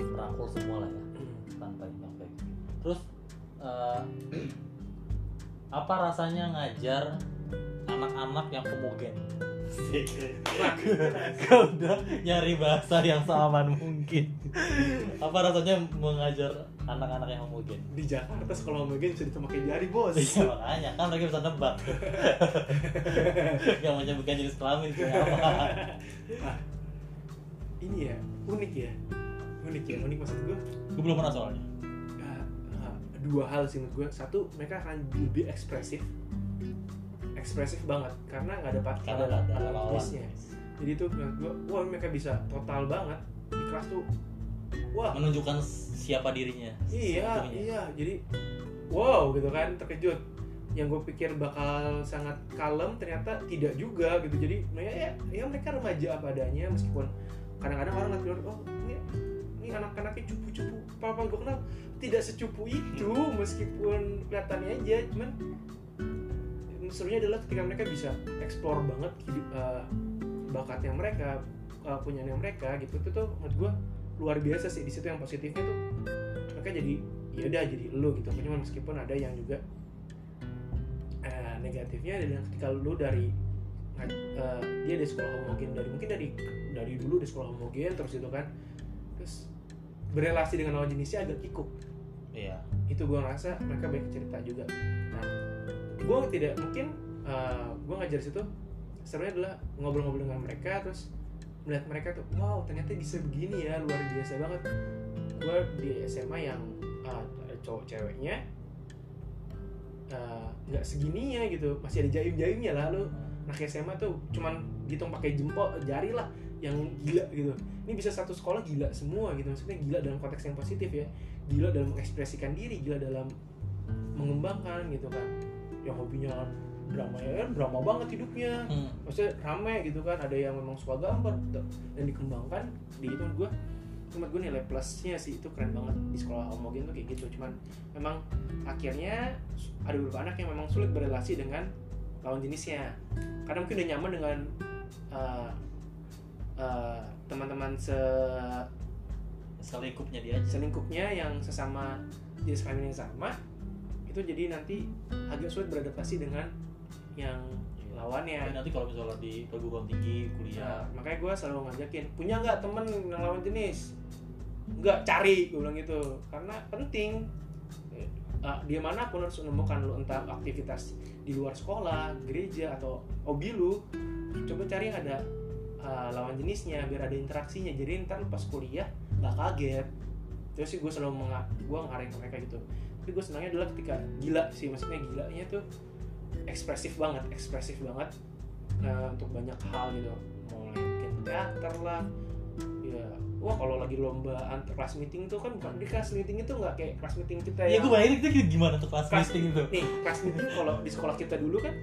Iya, merangkul semua lah ya tanpa oke terus eh, apa rasanya ngajar anak-anak yang homogen Kau udah nyari bahasa yang seaman mungkin. Apa rasanya mengajar anak-anak yang homogen? Di Jakarta sekolah homogen bisa pakai jari bos. Iya makanya. Kan mereka bisa nebak. Yang menyebutkan jenis kelamin kayak apa. Ini ya, unik ya. unik ya unik maksud gue gue belum pernah soalnya. Uh, uh, dua hal sih menurut gue satu mereka akan lebih ekspresif ekspresif banget karena nggak ada pat- ada ada lawan. jenisnya. jadi tuh gue wah mereka bisa total banget di kelas tuh wah. Menunjukkan siapa dirinya iya iya. Jadi wow gitu kan terkejut. Yang gue pikir bakal sangat kalem ternyata tidak juga gitu. Jadi ya, ya, ya mereka remaja apa adanya meskipun kadang-kadang orang ngeliat oh ini ini anak-anaknya cupu-cupu apa gue kenal. Tidak secupu itu meskipun kelihatannya aja cuman serunya adalah ketika mereka bisa explore banget hidup eh, bakatnya mereka uh, punyanya mereka gitu. Itu tuh menurut gue luar biasa sih. Di situ yang positifnya tuh mereka jadi ya udah jadi lu gitu. Cuma meskipun ada yang juga eh, negatifnya adalah ketika lu dari eh, dia dari sekolah homogen dari mungkin dari dari dulu di sekolah homogen terus itu kan terus berelasi dengan lawan jenisnya agak kikuk. Iya. Itu gue ngerasa mereka banyak cerita juga. Nah gue tidak mungkin uh, gue ngajar situ serunya adalah ngobrol-ngobrol dengan mereka terus melihat mereka tuh wow ternyata bisa begini ya luar biasa banget. Gue di SMA yang uh, cowok ceweknya uh, nggak segininya gitu masih ada jaim-jaimnya lah lu anak SMA tuh cuman gitu pakai jempol jari lah yang gila gitu. Ini bisa satu sekolah gila semua gitu maksudnya gila dalam konteks yang positif ya. Gila dalam mengekspresikan diri gila dalam mengembangkan gitu kan yang hobinya drama ya kan drama banget hidupnya. Hmm. maksudnya rame gitu kan ada yang memang suka gambar dan dikembangkan di itu. Gue cuma gue nilai plusnya sih itu keren banget. Di sekolah homogen tuh kayak gitu cuman memang akhirnya ada beberapa anak yang memang sulit berrelasi dengan lawan jenisnya. Karena mungkin udah nyaman dengan uh, uh, teman-teman se selingkupnya dia aja. selingkupnya yang sesama jenis kelamin yang sama itu jadi nanti agak sulit beradaptasi dengan yang lawannya. Tapi nanti kalau misalnya di perguruan tinggi Nah, kuliah makanya gue selalu ngajakin punya nggak temen yang lawan jenis? Nggak cari gue bilang gitu. Karena penting. Eh, dia mana pun harus menemukan lu entah aktivitas di luar sekolah gereja atau hobi lu coba cari yang ada eh, lawan jenisnya biar ada interaksinya. Jadi ntar lu pas kuliah nggak kaget. Terus sih gue selalu menga gue ngarahin mereka gitu tapi gue senangnya adalah ketika gila sih maksudnya gilanya tuh ekspresif banget ekspresif banget Nah, untuk banyak hal gitu. Mulai bikin teater lah ya. Wah kalau lagi lomba antar kelas meeting tuh kan bukan di kelas meeting itu nggak kayak kelas meeting kita Iya yang gue bayangin itu gimana tuh kelas Kelas- meeting itu? nih kelas meeting kalau di sekolah kita dulu kan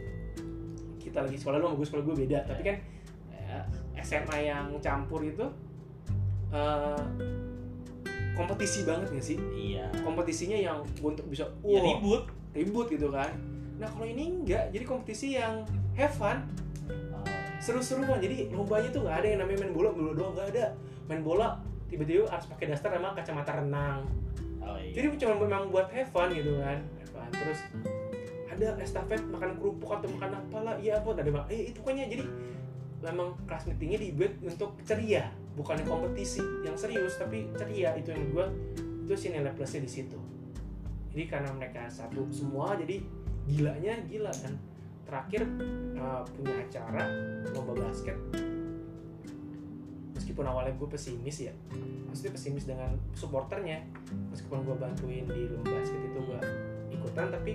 kita lagi sekolah lu sama gue sekolah gue beda. Tapi kan eh, SMA yang campur itu eh, kompetisi banget gak sih? Iya. Kompetisinya yang untuk bisa Ya wah, ribut. ribut gitu kan. Nah kalau ini enggak. Jadi kompetisi yang have fun Oh, seru-seruan. Jadi lombanya tuh nggak ada yang namanya main bola bola doang nggak ada. Main bola tiba-tiba harus pakai daster sama kacamata renang. Oh iya. Jadi cuma memang buat have fun gitu kan. Have fun. terus ada estafet makan kerupuk atau makan apalah iya apa ada bang eh itu pokoknya. Jadi memang kelas meetingnya dibuat untuk ceria bukan kompetisi yang serius tapi ceria. Itu yang gue itu sih nilai plusnya di situ. Jadi karena mereka satu semua jadi gilanya gila kan terakhir uh, punya acara lomba basket. Meskipun awalnya gue pesimis ya maksudnya pesimis dengan supporternya meskipun gue bantuin di lomba basket itu gue ikutan tapi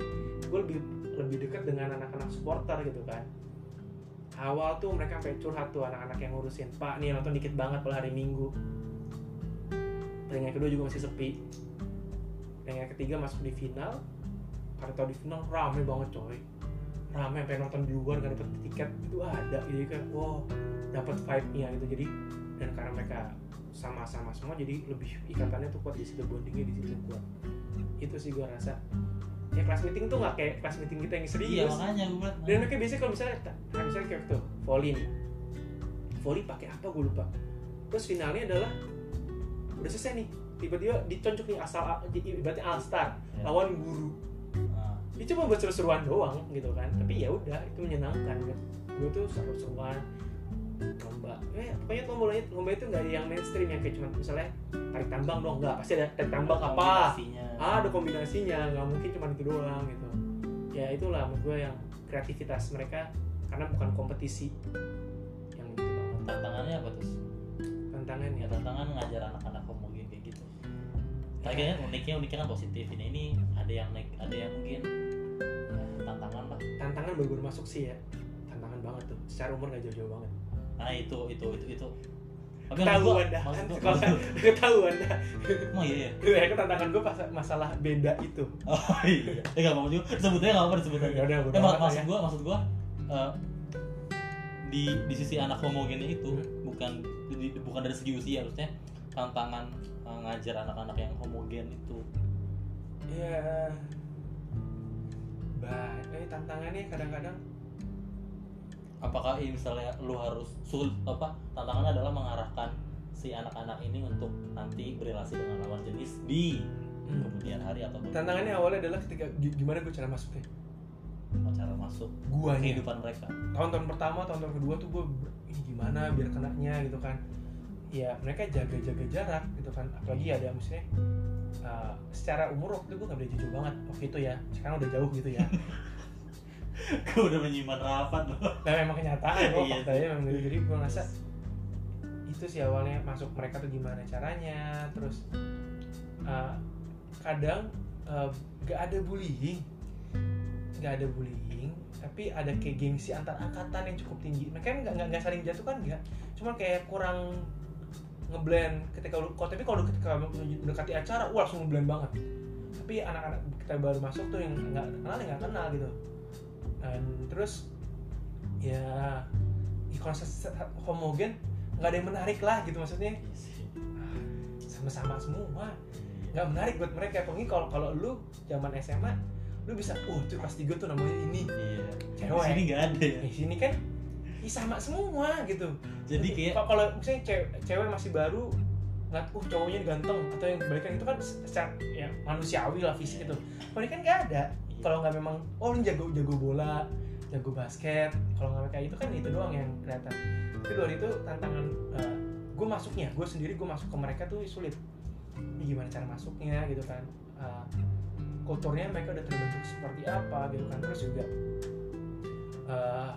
gue lebih lebih dekat dengan anak-anak supporter gitu kan awal tuh mereka sampai curhat tuh anak-anak yang ngurusin. Pak nih nonton dikit banget kalau hari minggu. Pertandingan kedua juga masih sepi. Pertandingan ketiga masuk di final. Karena tau di final rame banget coy. Rame sampai nonton di luar gak dapet tiket. Itu ada jadi kayak wow dapat vibe nya gitu. Jadi dan karena mereka sama-sama semua jadi lebih ikatannya tuh kuat di situ bondingnya di situ kuat. Itu sih gua rasa ya kelas meeting tuh nggak kayak kelas meeting kita yang Iya serius. makanya gue dan mereka biasanya kalau misalnya nah misalnya kayak tuh volley nih. Volley pakai apa? Gue lupa. Terus finalnya adalah udah selesai nih. Tiba-tiba dicontoh nih asal ibaratnya all star Ya. lawan guru. Nah, itu cuma buat seru-seruan doang gitu kan. Tapi ya udah itu menyenangkan kan. Gue tuh seru-seruan lomba. Eh pokoknya lombanya lomba itu nggak ada yang mainstream yang kayak cuma misalnya tarik tambang dong nggak pasti ada tarik tambang apa. kombinasinya. ah, ada kombinasinya. Nggak mungkin cuma itu doang gitu. Ya itulah menurut gue yang kreativitas mereka karena bukan kompetisi. Yang gitu banget tantangannya apa terus ya. Tantangannya tantangan ngajar anak-anak homogen kayak gitu. Tapi kayaknya uniknya uniknya kan positif. Ini ini ada yang naik ada yang mungkin ya, tantangan lah. Tantangan baru baru masuk sih ya. Tantangan banget tuh. Secara umur gak jauh-jauh banget nah itu itu itu itu. Tapi tahu anda sekolah maksud- tahu anda oh iya iya. Ya kan tantangan gue pas masalah beda itu. Oh iya. Eh nggak juga. Sebutnya nggak apa disebut aja Ya udah, eh, amat maksud ya. gua maksud gua eh, di di sisi anak homogennya itu Hmm. bukan di- bukan dari segi usia harusnya tantangan eh, ngajar anak-anak yang homogen itu. Ya bah eh tantangannya kadang-kadang apakah ini misalnya lu harus sul apa tantangannya adalah mengarahkan si anak-anak ini untuk nanti berrelasi dengan lawan jenis di hmm, kemudian hari atau tantangannya awalnya adalah ketika gi- gimana gue cara masuknya? Cara masuk guanya. kehidupan mereka. Tahun-tahun pertama tahun-tahun kedua tuh gue ini gimana biar kenanya gitu kan. Ya mereka jaga-jaga jarak gitu kan apalagi ada maksudnya uh, secara umur waktu itu gue gak beda jauh banget waktu itu ya. Sekarang udah jauh gitu ya gue udah menyimpan rapat loh nah memang kenyataan kok Iya faktanya memang gitu. Jadi gue ngerasa itu sih awalnya masuk mereka tuh gimana caranya terus uh, kadang uh, gak ada bullying. Gak ada bullying tapi ada kayak gengsi antar angkatan yang cukup tinggi. Mereka nggak nggak nggak saling jatuh kan nggak. Cuma kayak kurang ngeblend ketika lu kok tapi kalau ketika mendekati acara wah langsung ngeblend banget. Tapi anak-anak kita baru masuk tuh yang nggak kenal ya nggak kenal gitu dan terus ya ya se- homogen nggak ada yang menarik lah gitu maksudnya. Iya sih. sama-sama semua. Nggak menarik buat mereka. Apalagi kalau kalau lu zaman SMA lu bisa oh tuh kelas tiga tuh namanya ini. Iya. Cewek. di sini nggak ada ya? Di sini kan ih sama semua gitu. Jadi kayak Kalau- misalnya cewek, cewek masih baru nggak uh cowoknya ganteng atau yang balikan itu kan secara ya manusiawi lah fisik itu kalau ini kan nggak ada kalau nggak memang oh ini jago jago bola jago basket kalau nggak kayak itu kan itu doang yang kelihatan. Tapi luar itu tantangan gue masuknya gue sendiri gue masuk ke mereka tuh sulit. Ini gimana cara masuknya gitu kan. Eh, kulturnya mereka udah terbentuk seperti apa gitu kan. Terus juga eh,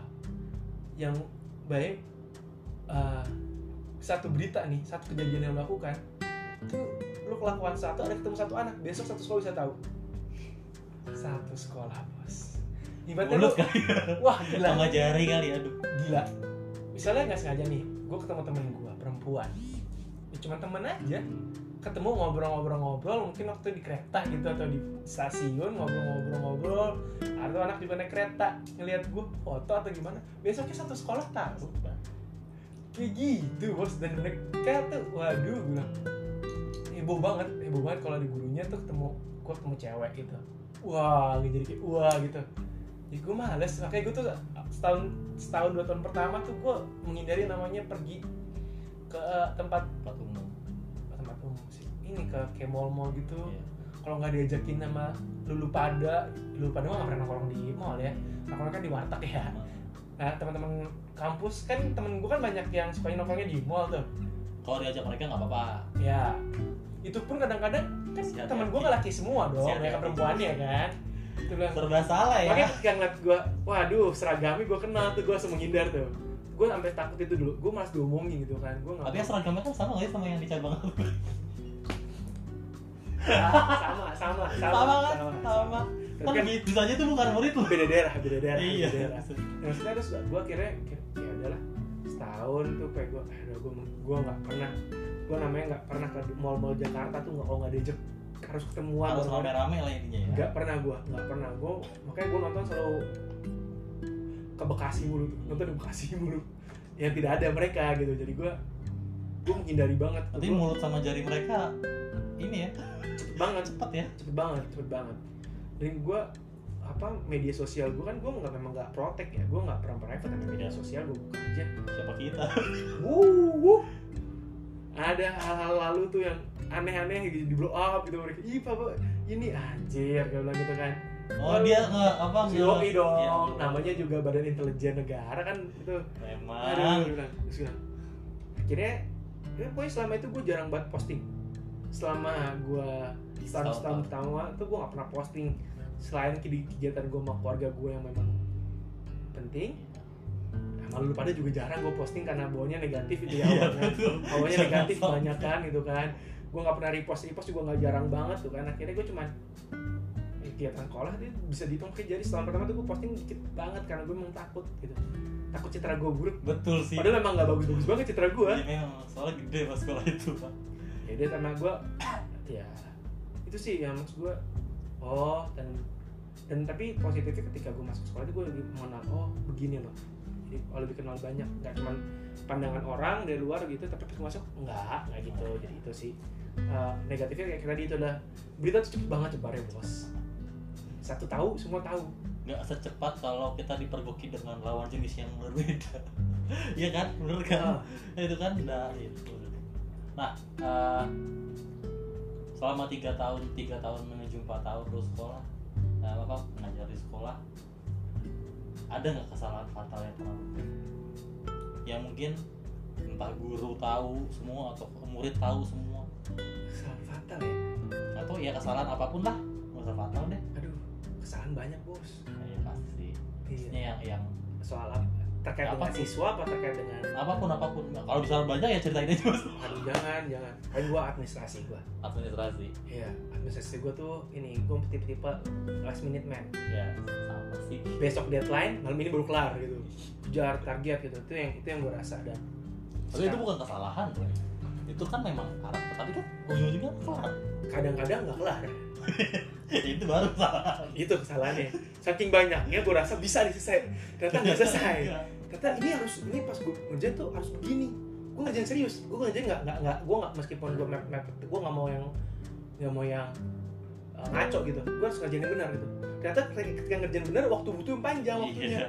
yang baik eh, satu berita nih satu kejadian yang lo lakukan itu lu kelakuan satu ada ketemu satu anak besok satu sekolah bisa tahu satu sekolah bos. Ibaratnya lu kali ya. Wah gila. Sama jari kali aduh. Gila. Misalnya nggak sengaja nih gue ketemu temen gue perempuan. Ya cuma temen aja. Ketemu ngobrol-ngobrol-ngobrol mungkin waktu di kereta gitu atau di stasiun ngobrol-ngobrol-ngobrol. Atau anak juga naik kereta ngelihat gue foto atau gimana. Besoknya satu sekolah tahu kayak gitu bos. Dan mereka tuh waduh gue heboh banget heboh banget kalau di gurunya tuh ketemu gue ketemu cewek gitu wah gitu jadi kayak wah gitu. Ya gue males. Makanya gue tuh setahun setahun dua tahun pertama tuh gue menghindari namanya pergi ke tempat tempat umum. Tempat umum sih. Ini ke kayak mall-mall gitu. Iya. kalau nggak diajakin sama lulu pada lulu pada mah nggak pernah nongkrong di mall ya. Nongkrong kan di warteg ya. Nah teman-teman kampus kan temen gue kan banyak yang suka nongkrongnya di mall tuh. Kalau diajak mereka nggak apa-apa. Ya itu pun kadang-kadang kan Sihat teman gue laki semua dong Sihat mereka hati. perempuannya kan. Itu bilang serba salah ya. makanya ketika ngeliat gue waduh seragamnya gue kenal tuh gue langsung menghindar tuh. Gue sampai takut itu dulu gue malas diomongin gitu kan gue nggak tapi yang seragamnya kan sama nggak sama yang di cabang aku sama sama sama kan? sama Tapi kan kan bi- bisa aja tuh bukan murid lu. Beda daerah beda daerah iya. beda daerah. Nah, maksudnya terus gue akhirnya ya udahlah setahun tuh kayak gue aduh gue gue nggak pernah gue namanya nggak pernah ke mall-mall Jakarta tuh nggak kalau nggak diajak. Harus ketemuan harus bareng-bareng. rame-rame lah intinya ya. Nggak pernah gue nggak pernah. Gue makanya gue nonton selalu ke Bekasi mulu tuh. Nonton di Bekasi mulu. Yang tidak ada mereka gitu. Jadi gue gue menghindari banget nanti Gua mulut sama jari mereka ini ya. Cepet banget. Cepet ya? Cepet banget cepet banget. Dan gue apa media sosial gue kan gue nggak memang nggak protek ya. Gue nggak pernah private tapi media sosial gue buka aja. Siapa kita? Wuh, wuh. Ada hal-hal lalu tuh yang aneh-aneh gitu di blow up gitu mereka ih papa ini anjir gue bilang gitu kan oh dia nge apa nge Yoi dong, Ya, namanya juga Badan Intelijen Negara kan itu. Aduh, memang gue bilang, akhirnya, ya pokoknya selama itu gue jarang banget posting. Selama gue setahun setahun pertama tuh gue gak pernah posting selain ke- kegiatan gue sama keluarga gue yang memang penting. Nah, malu pada juga jarang gue posting karena bawanya negatif itu ya Iya, awalnya. Awalnya Jangan negatif banyak kan gitu kan. gue nggak pernah repost repost juga nggak jarang banget tuh kan. Akhirnya gue cuman eh, kegiatan sekolah dia bisa dihitung ke jari setahun pertama tuh gue posting dikit banget karena gue emang takut gitu. Takut citra gue buruk. Betul sih. Padahal emang nggak bagus-bagus banget citra gue Iya, memang soalnya gede pas sekolah itu pak. Ya dia sama gue ya itu sih yang maksud gue oh dan dan tapi positifnya ketika gue masuk sekolah itu gue lebih mengenal oh begini loh jadi oh, lebih kenal banyak. Nggak cuma pandangan orang dari luar gitu tapi pas masuk enggak nggak gitu. Jadi itu sih. Eh, negatifnya kayak tadi itu udah berita tuh cepet banget cebarnya bos. Satu tahu semua tahu. Nggak secepat kalau kita dipergoki dengan lawan jenis yang berbeda. Iya kan? Bener kan? Itu kan? Udah itu. Nah eh, selama tiga tahun tiga tahun menuju empat tahun lu sekolah nah, apa mengajar di sekolah ada nggak kesalahan fatal yang pernah yang mungkin entah guru tahu semua atau murid tahu semua. Kesalahan fatal ya? Atau ya kesalahan apa pun lah. Nggak fatal deh. Aduh kesalahan banyak bos. Nah, ya pasti. Iya. Maksudnya yang yang soal apa terkait Apa dengan tuh? siswa apa terkait dengan apa pun apa pun Nah, kalau bisa banyak ya ceritain aja mas aduh jangan jangan kan gue administrasi gue administrasi Iya, administrasi gue tuh ini gue tipe-tipe last minute man. ya sama sih Besok deadline, malam ini baru kelar gitu. Kejar target gitu. Itu yang itu yang gue rasa dan tapi itu bukan kesalahan bro itu kan memang karakter tapi kan ujung-ujungnya kelar kadang-kadang nggak kelar. itu baru kesalahan Itu kesalahannya. Saking banyaknya gue rasa bisa diselesai. Ternyata nggak selesai. Ternyata ini harus ini pas gue ngerjain tuh harus begini. Gue ngerjain serius. Gue ngerjain nggak nggak nggak. Gue nggak meskipun gue map map gue nggak mau yang nggak mau yang uh, ngaco gitu. Gue harus ngerjain yang benar gitu. Ternyata ketika ngerjain benar waktu butuh yang panjang waktunya. Iya.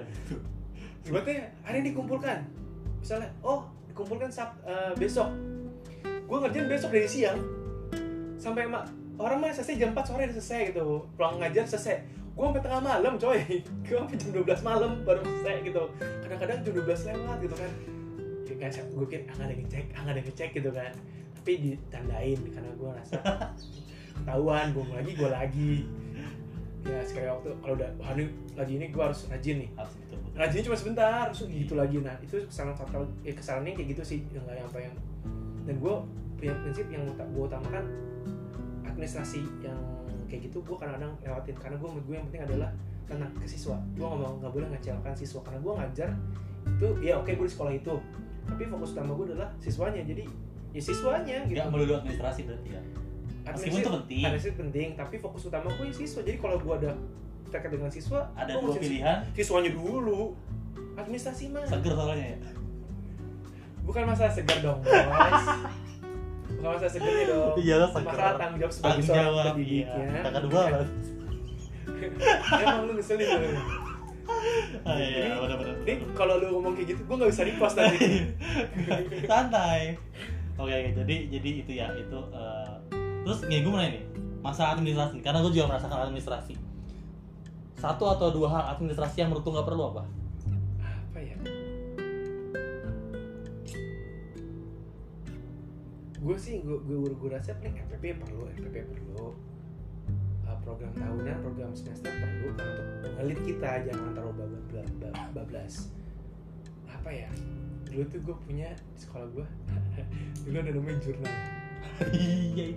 Ibaratnya hari ini dikumpulkan misalnya oh dikumpulkan sab, eh, besok gue ngerjain besok dari siang sampai mak orang mah selesai jam 4 sore udah selesai gitu pulang ngajar selesai gue sampai tengah malam coy. Gue sampai jam 12 malam baru selesai gitu. Kadang-kadang jam 12 lewat gitu kan. Ya kan gue kira ah ada yang ngecek ah ada yang ngecek gitu kan. Tapi ditandain karena gue rasa ketahuan gue lagi gue lagi. Ya sekali waktu kalau udah wah ini lagi ini gue harus rajin nih. Harus betul betul. Rajinnya cuma sebentar terus gitu lagi. Nah itu kesalahan fatal ya kesalahannya kayak gitu sih yang nggak apa yang dan gue punya prinsip yang gue utamakan administrasi yang kayak gitu gue kadang-kadang lewatin. Karena gue gue yang penting adalah tentang ke siswa. Gue nggak mau nggak boleh ngecewakan siswa. Karena gue ngajar itu ya oke gue di sekolah itu. Tapi fokus utama gue adalah siswanya. Jadi ya siswanya gitu. Nggak melulu administrasi berarti ya? Meskipun itu penting. administrasi penting tapi fokus utama gue ya siswa. Jadi kalau gue ada terkait dengan siswa ada dua pilihan. siswanya dulu. Administrasi mah seger soalnya ya? Bukan masalah segar dong bos bukan masalah segarnya dong. Iya lah seger masalah tanggung jawab sebagai tanggung seorang jawab pendidik iya. ya. Kakak dua kan emang lu ngeselin lu Ah, iya Jadi- benar-benar ini kalau lu ngomong kayak gitu gue gak bisa repost nanti santai. Oke oke. Jadi jadi itu ya itu eh, terus nih gue nanya nih masalah administrasi karena gue juga merasakan administrasi. Satu atau dua hal administrasi yang menurut lu nggak perlu apa gue sih gue gue gue rasa paling FPP perlu FPP perlu. Uh, program tahunan program semester perlu kan untuk ngelit kita jangan terlalu bablas bablas- apa ya? Dulu tuh gue punya di sekolah gue dulu ada namanya jurnal. Iya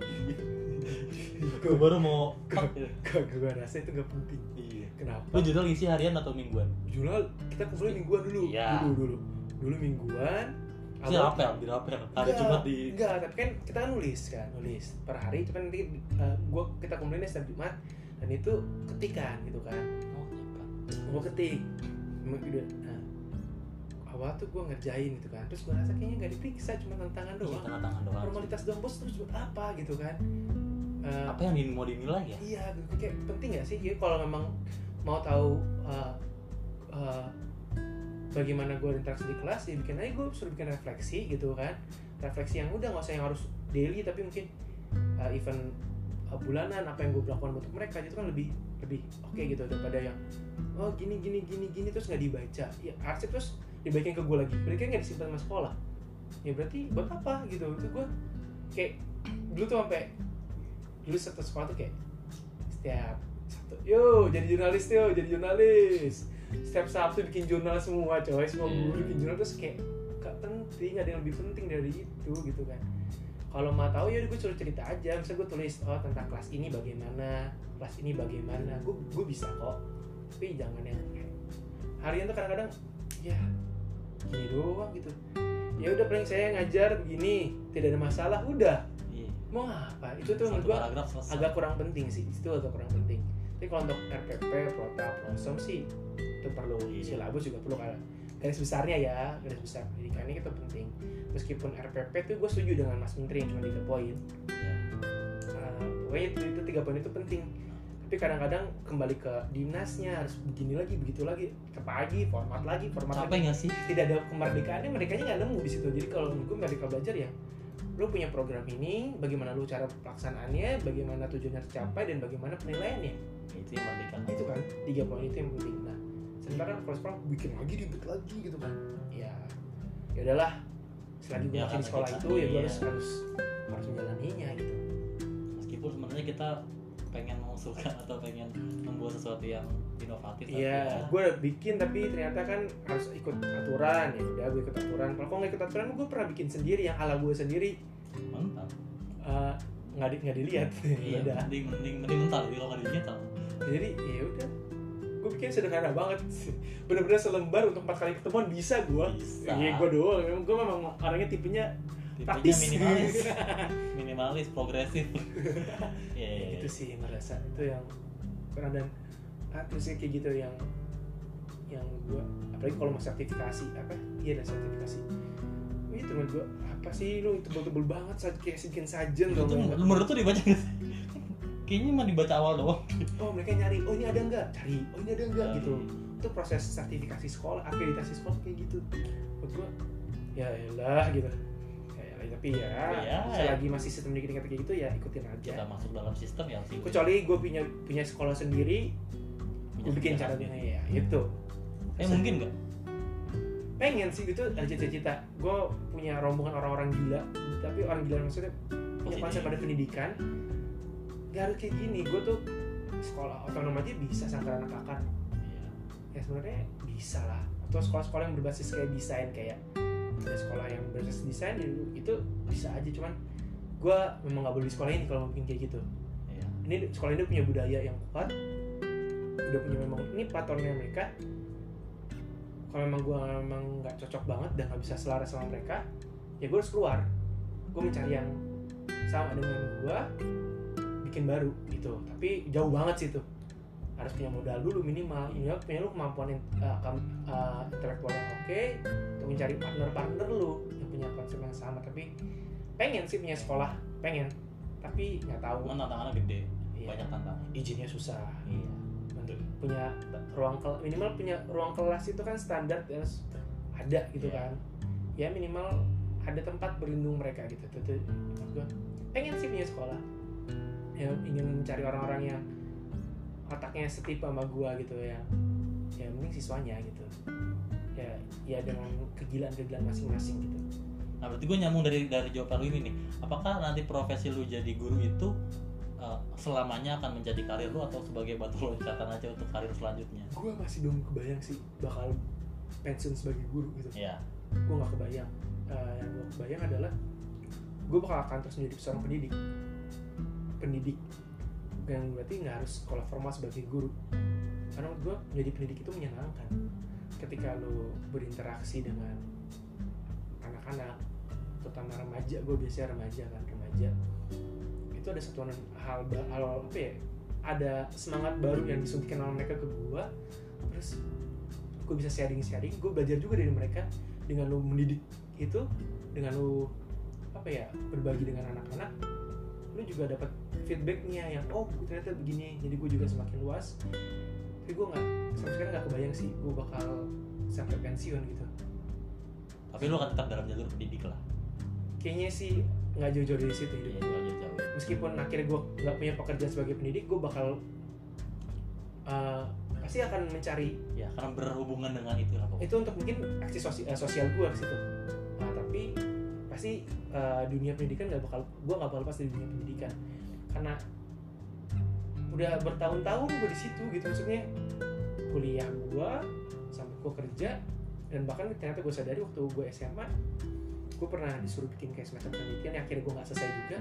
gue baru mau gue gue rasa itu gak penting? Iya. Kenapa? Lu judul isi harian atau mingguan? Jurnal kita kumpulin mingguan dulu. Iya. dulu dulu. Dulu mingguan Awal- rapel, di rapel. Hari Jumat di enggak tapi kan kita kan nulis kan nulis per hari itu kan nanti uh, gua kita kumpulin setiap Jumat dan itu ketikan gitu kan Oh, iya, gua ketik nah, awal tuh gua ngerjain gitu kan terus gua rasa kayaknya nggak diperiksa cuma tantangan Iya, doang tengah tangan doang. formalitas doang bos terus buat apa gitu kan Eh, Apa yang mau dinilai ya? iya gitu. kayak penting gak sih jadi kalau memang mau tahu uh, uh, bagaimana gue interaksi di kelas ya bikin aja gue suruh bikin refleksi gitu kan. Refleksi yang udah nggak usah yang harus daily tapi mungkin uh, event uh, bulanan apa yang gue lakukan untuk mereka itu kan lebih lebih oke gitu daripada yang oh gini gini gini gini terus nggak dibaca. Ya arsip terus dibaikin ke gue lagi. Berarti kan nggak disimpan sama sekolah. Ya berarti buat apa gitu? Itu gue kayak dulu tuh sampai dulu satu sekolah tuh kayak setiap Sabtu yo jadi jurnalis yo jadi jurnalis setiap Sabtu bikin jurnal semua coy. Semua Iya. guru bikin jurnal terus kayak gak penting ada yang lebih penting dari itu gitu kan. Kalau mau tahu ya gue suruh cerita aja. Misal gue tulis oh tentang kelas ini bagaimana kelas ini bagaimana. Gue gue bisa kok. Tapi jangan yang kayak harian tuh kadang-kadang ya gini doang gitu. Ya udah paling saya ngajar begini tidak ada masalah udah. Iya. mau apa? Itu tuh menurut gue agak kurang penting sih. Itu agak kurang penting. Tapi kalau untuk RPP prota prosom sih itu perlu Iya. silabus juga perlu kan garis besarnya ya garis besar pendidikannya itu penting meskipun RPP tuh gue setuju dengan Mas Menteri yang cuma tiga poin Iya. Uh, pokoknya itu, itu tiga poin itu penting tapi kadang-kadang kembali ke dinasnya harus begini lagi begitu lagi ke pagi format lagi format Capek lagi sih? tidak ada kemerdekaannya mereka nggak nemu di situ jadi kalau menurut gue merdeka belajar ya lu punya program ini bagaimana lu cara pelaksanaannya bagaimana tujuannya tercapai dan bagaimana penilaiannya Itu yang merdeka. itu kan tiga poin itu yang penting nah sementara kalau sekarang bikin lagi ribet lagi gitu kan ya ya udahlah selagi gue Ya, masih di sekolah kita- itu ya gue iya. harus harus harus menjalaninya gitu Meskipun sebenarnya kita pengen mengusulkan atau pengen membuat sesuatu yang inovatif. tapi Iya, ya, gue bikin tapi ternyata kan harus ikut aturan ya udah gue ikut aturan. Kalau nggak ikut aturan, gue pernah bikin sendiri yang ala gue sendiri mantap. Eh, nggak di, nggak dilihat. Iya, ya udah. mending mending mending mental kalau nggak digital. Jadi ya udah. Gue bikin sederhana banget. Bener-bener selembar untuk empat kali ketemuan bisa gue. Iya, gue doang. Memang gue memang orangnya tipenya Tipenya minimalis, minimalis, progresif. Iya, iya, itu iya. sih merasa itu yang kurang dan ah, terus ya kayak gitu yang yang gue apalagi kalau mau sertifikasi apa iya ada sertifikasi itu menurut gue apa sih lu tebel-tebel banget saja kayak bikin sajen Itu nggak? menurut tuh dibaca nggak sih? Kayaknya mah dibaca awal doang. oh mereka nyari oh ini ada nggak? Cari oh ini ada nggak? Cari. gitu. Itu proses sertifikasi sekolah akreditasi sekolah kayak gitu. Menurut gue ya lah gitu. Ya, ya, tapi ya, Ya, selagi masih sistem pendidikan kayak gitu ya ikutin aja. Kita masuk dalam sistem ya sih. kecuali gue punya punya sekolah sendiri gue bikin cara dia ya itu Eh mungkin nggak? pengen sih itu ada cita-cita. Gue punya rombongan orang-orang gila tapi orang gila maksudnya punya konsep pada pendidikan gak harus kayak gini gue tuh sekolah otonom aja bisa sangkar anak akar Iya. ya sebenarnya bisa lah. Atau sekolah-sekolah yang berbasis kayak desain kayak ada sekolah yang berbasis desain itu, itu bisa aja. Cuman gue memang gak boleh di sekolah ini kalau mau bikin kayak gitu. Iya. ini sekolah ini punya budaya yang kuat udah punya memang ini platformnya mereka. Kalau memang gue memang nggak cocok banget dan nggak bisa selaras sama mereka ya gue harus keluar. Gue mencari yang sama dengan gue bikin baru gitu. Tapi jauh banget sih tuh harus punya modal dulu minimal. Minimal punya lu kemampuan uh, uh, intelektual yang oke untuk mencari partner-partner lu yang punya konsep yang sama. Tapi pengen sih punya sekolah pengen. Tapi nggak tahu. Cuman tantangannya gede, Iya. banyak tantangan. izinnya susah. Iya. untuk punya ruang kel minimal punya ruang kelas itu kan standar harus ada gitu Iya. kan. Ya minimal ada tempat berlindung mereka gitu. Tuh, pengen sih punya sekolah ya ingin mencari orang-orang yang otaknya setipe sama gua gitu ya ya mending siswanya gitu ya ya dengan kegilaan-kegilaan masing-masing gitu Nah berarti gue nyambung dari dari jawaban lu ini nih. Apakah nanti profesi lu jadi guru itu uh, selamanya akan menjadi karir lu atau sebagai batu loncatan aja untuk karir selanjutnya? gua masih belum kebayang sih bakal pensiun sebagai guru gitu Iya. gue nggak kebayang Eh, yang gue kebayang adalah gue bakal akan terus menjadi seorang pendidik pendidik. Yang berarti nggak harus sekolah formal sebagai guru. Karena menurut gue menjadi pendidik itu menyenangkan. Ketika lo berinteraksi dengan anak-anak terutama remaja gue biasanya remaja kan remaja. Itu ada satu hal hal apa ya ada semangat baru yang disuntikan oleh mereka ke gue terus gue bisa sharing sharing gue belajar juga dari mereka. Dengan lo mendidik itu dengan lo apa ya berbagi dengan anak-anak lu juga dapat feedbacknya yang oh ternyata begini jadi gue juga semakin luas tapi gue nggak sampai sekarang nggak kebayang sih gue bakal sampai pensiun gitu Tapi lu akan tetap dalam jalur pendidik lah. kayaknya sih nggak jauh-jauh dari situ hidup jauh jauh. jauh. meskipun akhirnya gue nggak punya pekerjaan sebagai pendidik gue bakal uh, pasti akan mencari Ya, karena berhubungan dengan itu lah itu untuk mungkin aksi sosial, sosial gue di situ pasti uh, dunia pendidikan nggak bakal gue nggak bakal lepas dari dunia pendidikan. Karena udah bertahun-tahun gue di situ gitu maksudnya kuliah gue sampai gue kerja dan bahkan ternyata gue sadari waktu gue SMA gue pernah disuruh bikin kayak semacam penelitian yang akhirnya gue nggak selesai juga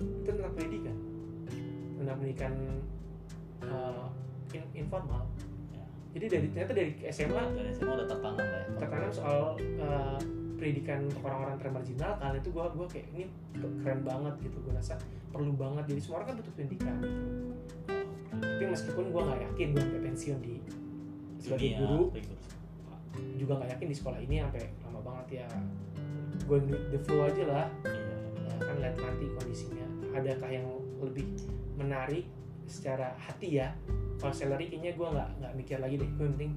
itu tentang pendidikan. Tentang pendidikan uh, in- informal. Ya. jadi dari ternyata dari SMA dari semua udah tertanam lah ya tertanam soal uh, pendidikan untuk orang-orang termarginal kali itu gue gua kayak ini keren banget gitu. Gue rasa perlu banget. Jadi semua orang kan butuh pendidikan. Gitu tapi meskipun gue nggak yakin gue sampai pensiun di sebagai Dunia, guru juga nggak yakin di sekolah ini sampai lama banget ya. With the flow aja lah. Iya. ya kan lihat nanti kondisinya. Adakah yang lebih menarik secara hati ya? Kalau salary kayaknya gue nggak nggak mikir lagi deh. Gue yang penting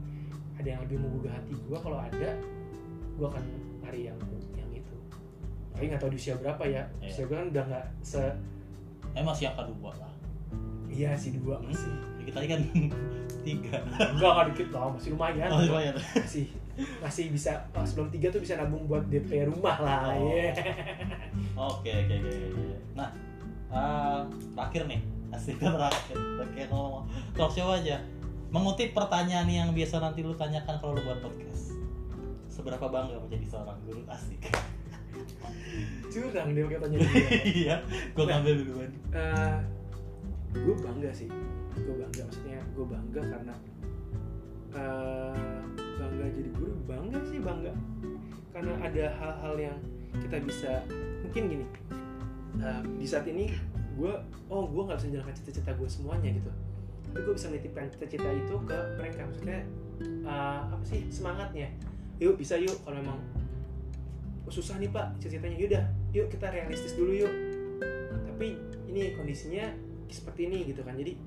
ada yang lebih menggugah hati gue kalau ada gue akan lari yang yang itu tapi nggak tahu di usia berapa ya Iya. usia gue kan udah nggak se Eh masih angka dua lah. iya sih dua Hmm? masih Kita tadi kan tiga. enggak nggak dikit lah masih lumayan Oh, lumayan. masih masih bisa oh, sebelum tiga tuh bisa nabung buat DP rumah lah Oh. ya Oke oke oke. oke. Nah, eh, terakhir nih, asik terakhir. Oke ngomong talk show aja. Mengutip pertanyaan yang biasa nanti lu tanyakan kalau lu buat podcast. Seberapa bangga menjadi seorang guru asik? curang dia pakai tanya Iya, gua Nah. ngambil duluan. gue bangga sih gue bangga maksudnya gue bangga karena eh, bangga jadi guru bangga sih bangga karena ada hal-hal yang kita bisa mungkin gini eh, di saat ini gue oh gue nggak bisa menjalankan cita-cita gue semuanya gitu tapi gue bisa menitipkan cita-cita itu ke mereka maksudnya eh, apa sih semangatnya yuk bisa yuk kalau memang "Oh, susah nih pak cita-citanya yaudah yuk kita realistis dulu yuk. Tapi ini kondisinya seperti ini gitu kan. Jadi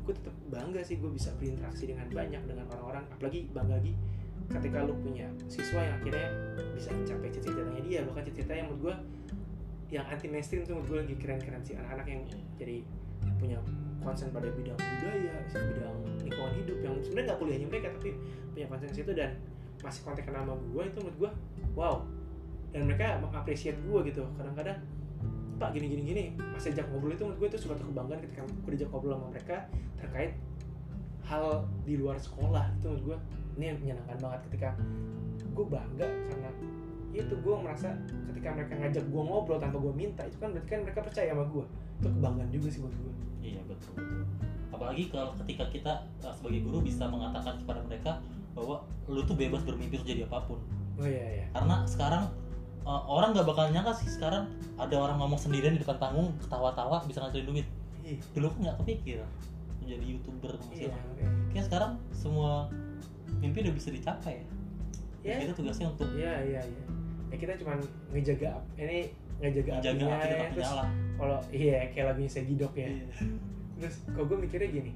gue tetap bangga sih gue bisa berinteraksi dengan banyak dengan orang-orang. Apalagi bangga lagi ketika lu punya siswa yang akhirnya bisa mencapai cita-citanya dia. Bahkan cita-cita yang menurut gue yang anti mainstream tuh menurut gue lagi keren-keren sih. Anak-anak yang jadi punya concern pada bidang budaya bidang lingkungan hidup yang sebenarnya nggak kuliahnya mereka tapi punya ke situ. Dan masih kontak nama gue itu menurut gue wow. Dan mereka mengapresiasi gue gitu. Kadang-kadang pak gini gini. Gini pas ajak ngobrol itu menurut gue itu suatu kebanggaan ketika gue diajak ngobrol sama mereka terkait hal di luar sekolah. Itu menurut gue ini yang menyenangkan banget ketika gue bangga karena itu gue merasa ketika mereka ngajak gue ngobrol tanpa gue minta itu kan berarti kan mereka percaya sama gue itu kebanggaan juga sih buat gue Iya betul. betul. Apalagi kalau ketika kita uh, sebagai guru bisa mengatakan kepada mereka bahwa lu tuh bebas bermimpi untuk jadi apa pun. oh iya iya Karena sekarang uh, orang nggak bakal nyangka sih sekarang ada orang ngomong sendirian di depan panggung ketawa-tawa bisa ngasilin duit. Ih, Dulu kan nggak kepikir menjadi youtuber iya iya. Kayak sekarang semua mimpi udah bisa dicapai ya. Ya. Kita tugasnya untuk iya iya iya ya kita cuma ngejaga ini ngejaga menjaga apinya api tetap ya, terus menyala. kalau iya kayak lagunya Segidok ya Iya. terus kalau gue mikirnya gini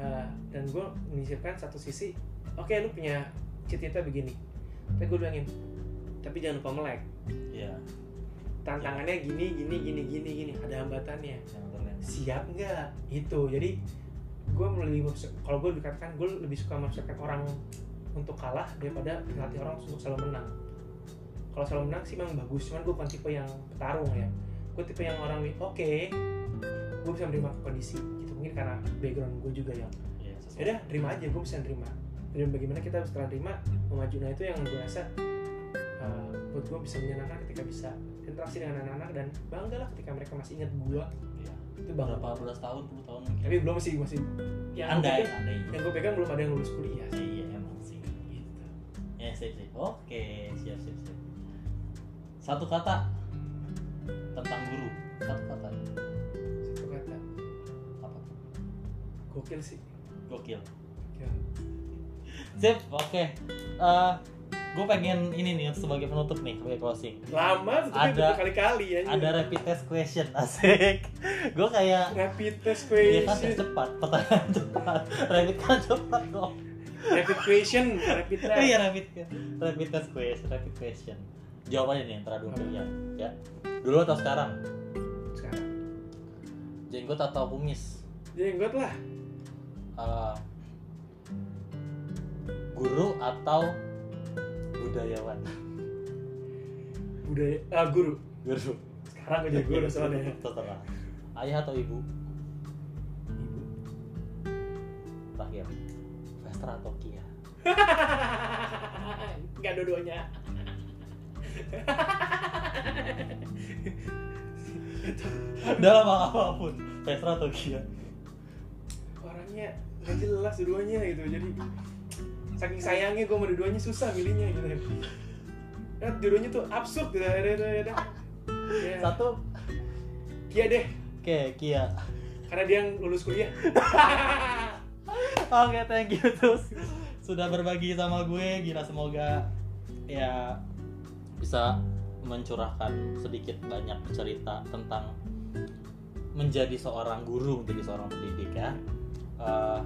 eh, dan gue menyisipkan satu sisi oke lu punya cita-cita begini. Tapi gue bilangin tapi jangan lupa melek. Iya. tantangannya gini gini gini gini gini. Ada hambatannya. Siap nggak? Itu jadi gue lebih kalau gue dikatakan gue lebih suka mempersiapkan orang untuk kalah daripada melatih orang untuk selalu menang. Kalau selalu menang sih memang bagus cuman gue bukan tipe yang petarung ya. Gue tipe yang orang oke gue bisa menerima kondisi gitu. Mungkin karena background gue juga yang Iya, ya udah terima aja gue bisa terima dan bagaimana kita setelah terima memaju nah itu yang gue rasa uh, buat gue bisa menyenangkan ketika bisa interaksi dengan anak-anak dan bangga lah ketika mereka masih ingat gue Iya. itu bangga Berapa belas tahun, puluh tahun mungkin. tapi belum sih masih yang andai, pegang, andai. yang gue pegang belum ada yang lulus kuliah sih Iya emang sih. gitu Ya sip sip. Oke siap siap siap. Satu kata tentang guru. Satu kata. satu kata Apa? gokil sih Gokil. Gokil. Sip. Oke. Eh, gue pengen ini nih sebagai penutup nih sebagai closing. lama Ada- berkali-kali ya Ada rapid test question asik. gue kayak rapid test Iya kan tes question cepat, pertanyaan cepat, rapid kan cepat kok. rapid question rapid test iya rapid rapid test question, rapid question. Jawabannya nih antara dua pilihan, ya. Dulu atau sekarang? sekarang Jenggot atau kumis? jenggot lah Eh, guru atau budayawan? budaya ah, guru Guru. sekarang gue jadi guru soalnya Terserah. Ayah atau ibu? ibu Terakhir. Vestra atau Kia? nggak dua-duanya dalam hal apa pun Petra atau Kia orangnya nggak jelas dua-duanya gitu jadi saking sayangnya gue sama dua-duanya susah milihnya gitu ya. Dua-duanya tuh absurd gitu. Ada ada ya. satu. Kia deh. Oke Kia. Karena dia yang lulus kuliah. Oke, thank you terus sudah berbagi sama gue. Gila semoga ya bisa mencurahkan sedikit banyak cerita tentang menjadi seorang guru, menjadi seorang pendidik ya. Eh,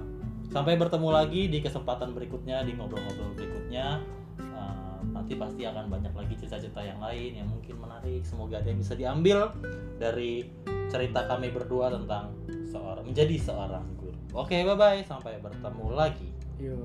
sampai bertemu lagi di kesempatan berikutnya di ngobrol-ngobrol berikutnya. Eh, nanti pasti akan banyak lagi cerita-cerita yang lain yang mungkin menarik. Semoga ada yang bisa diambil dari cerita kami berdua tentang seorang menjadi seorang guru. Oke, bye bye. Sampai bertemu lagi. yo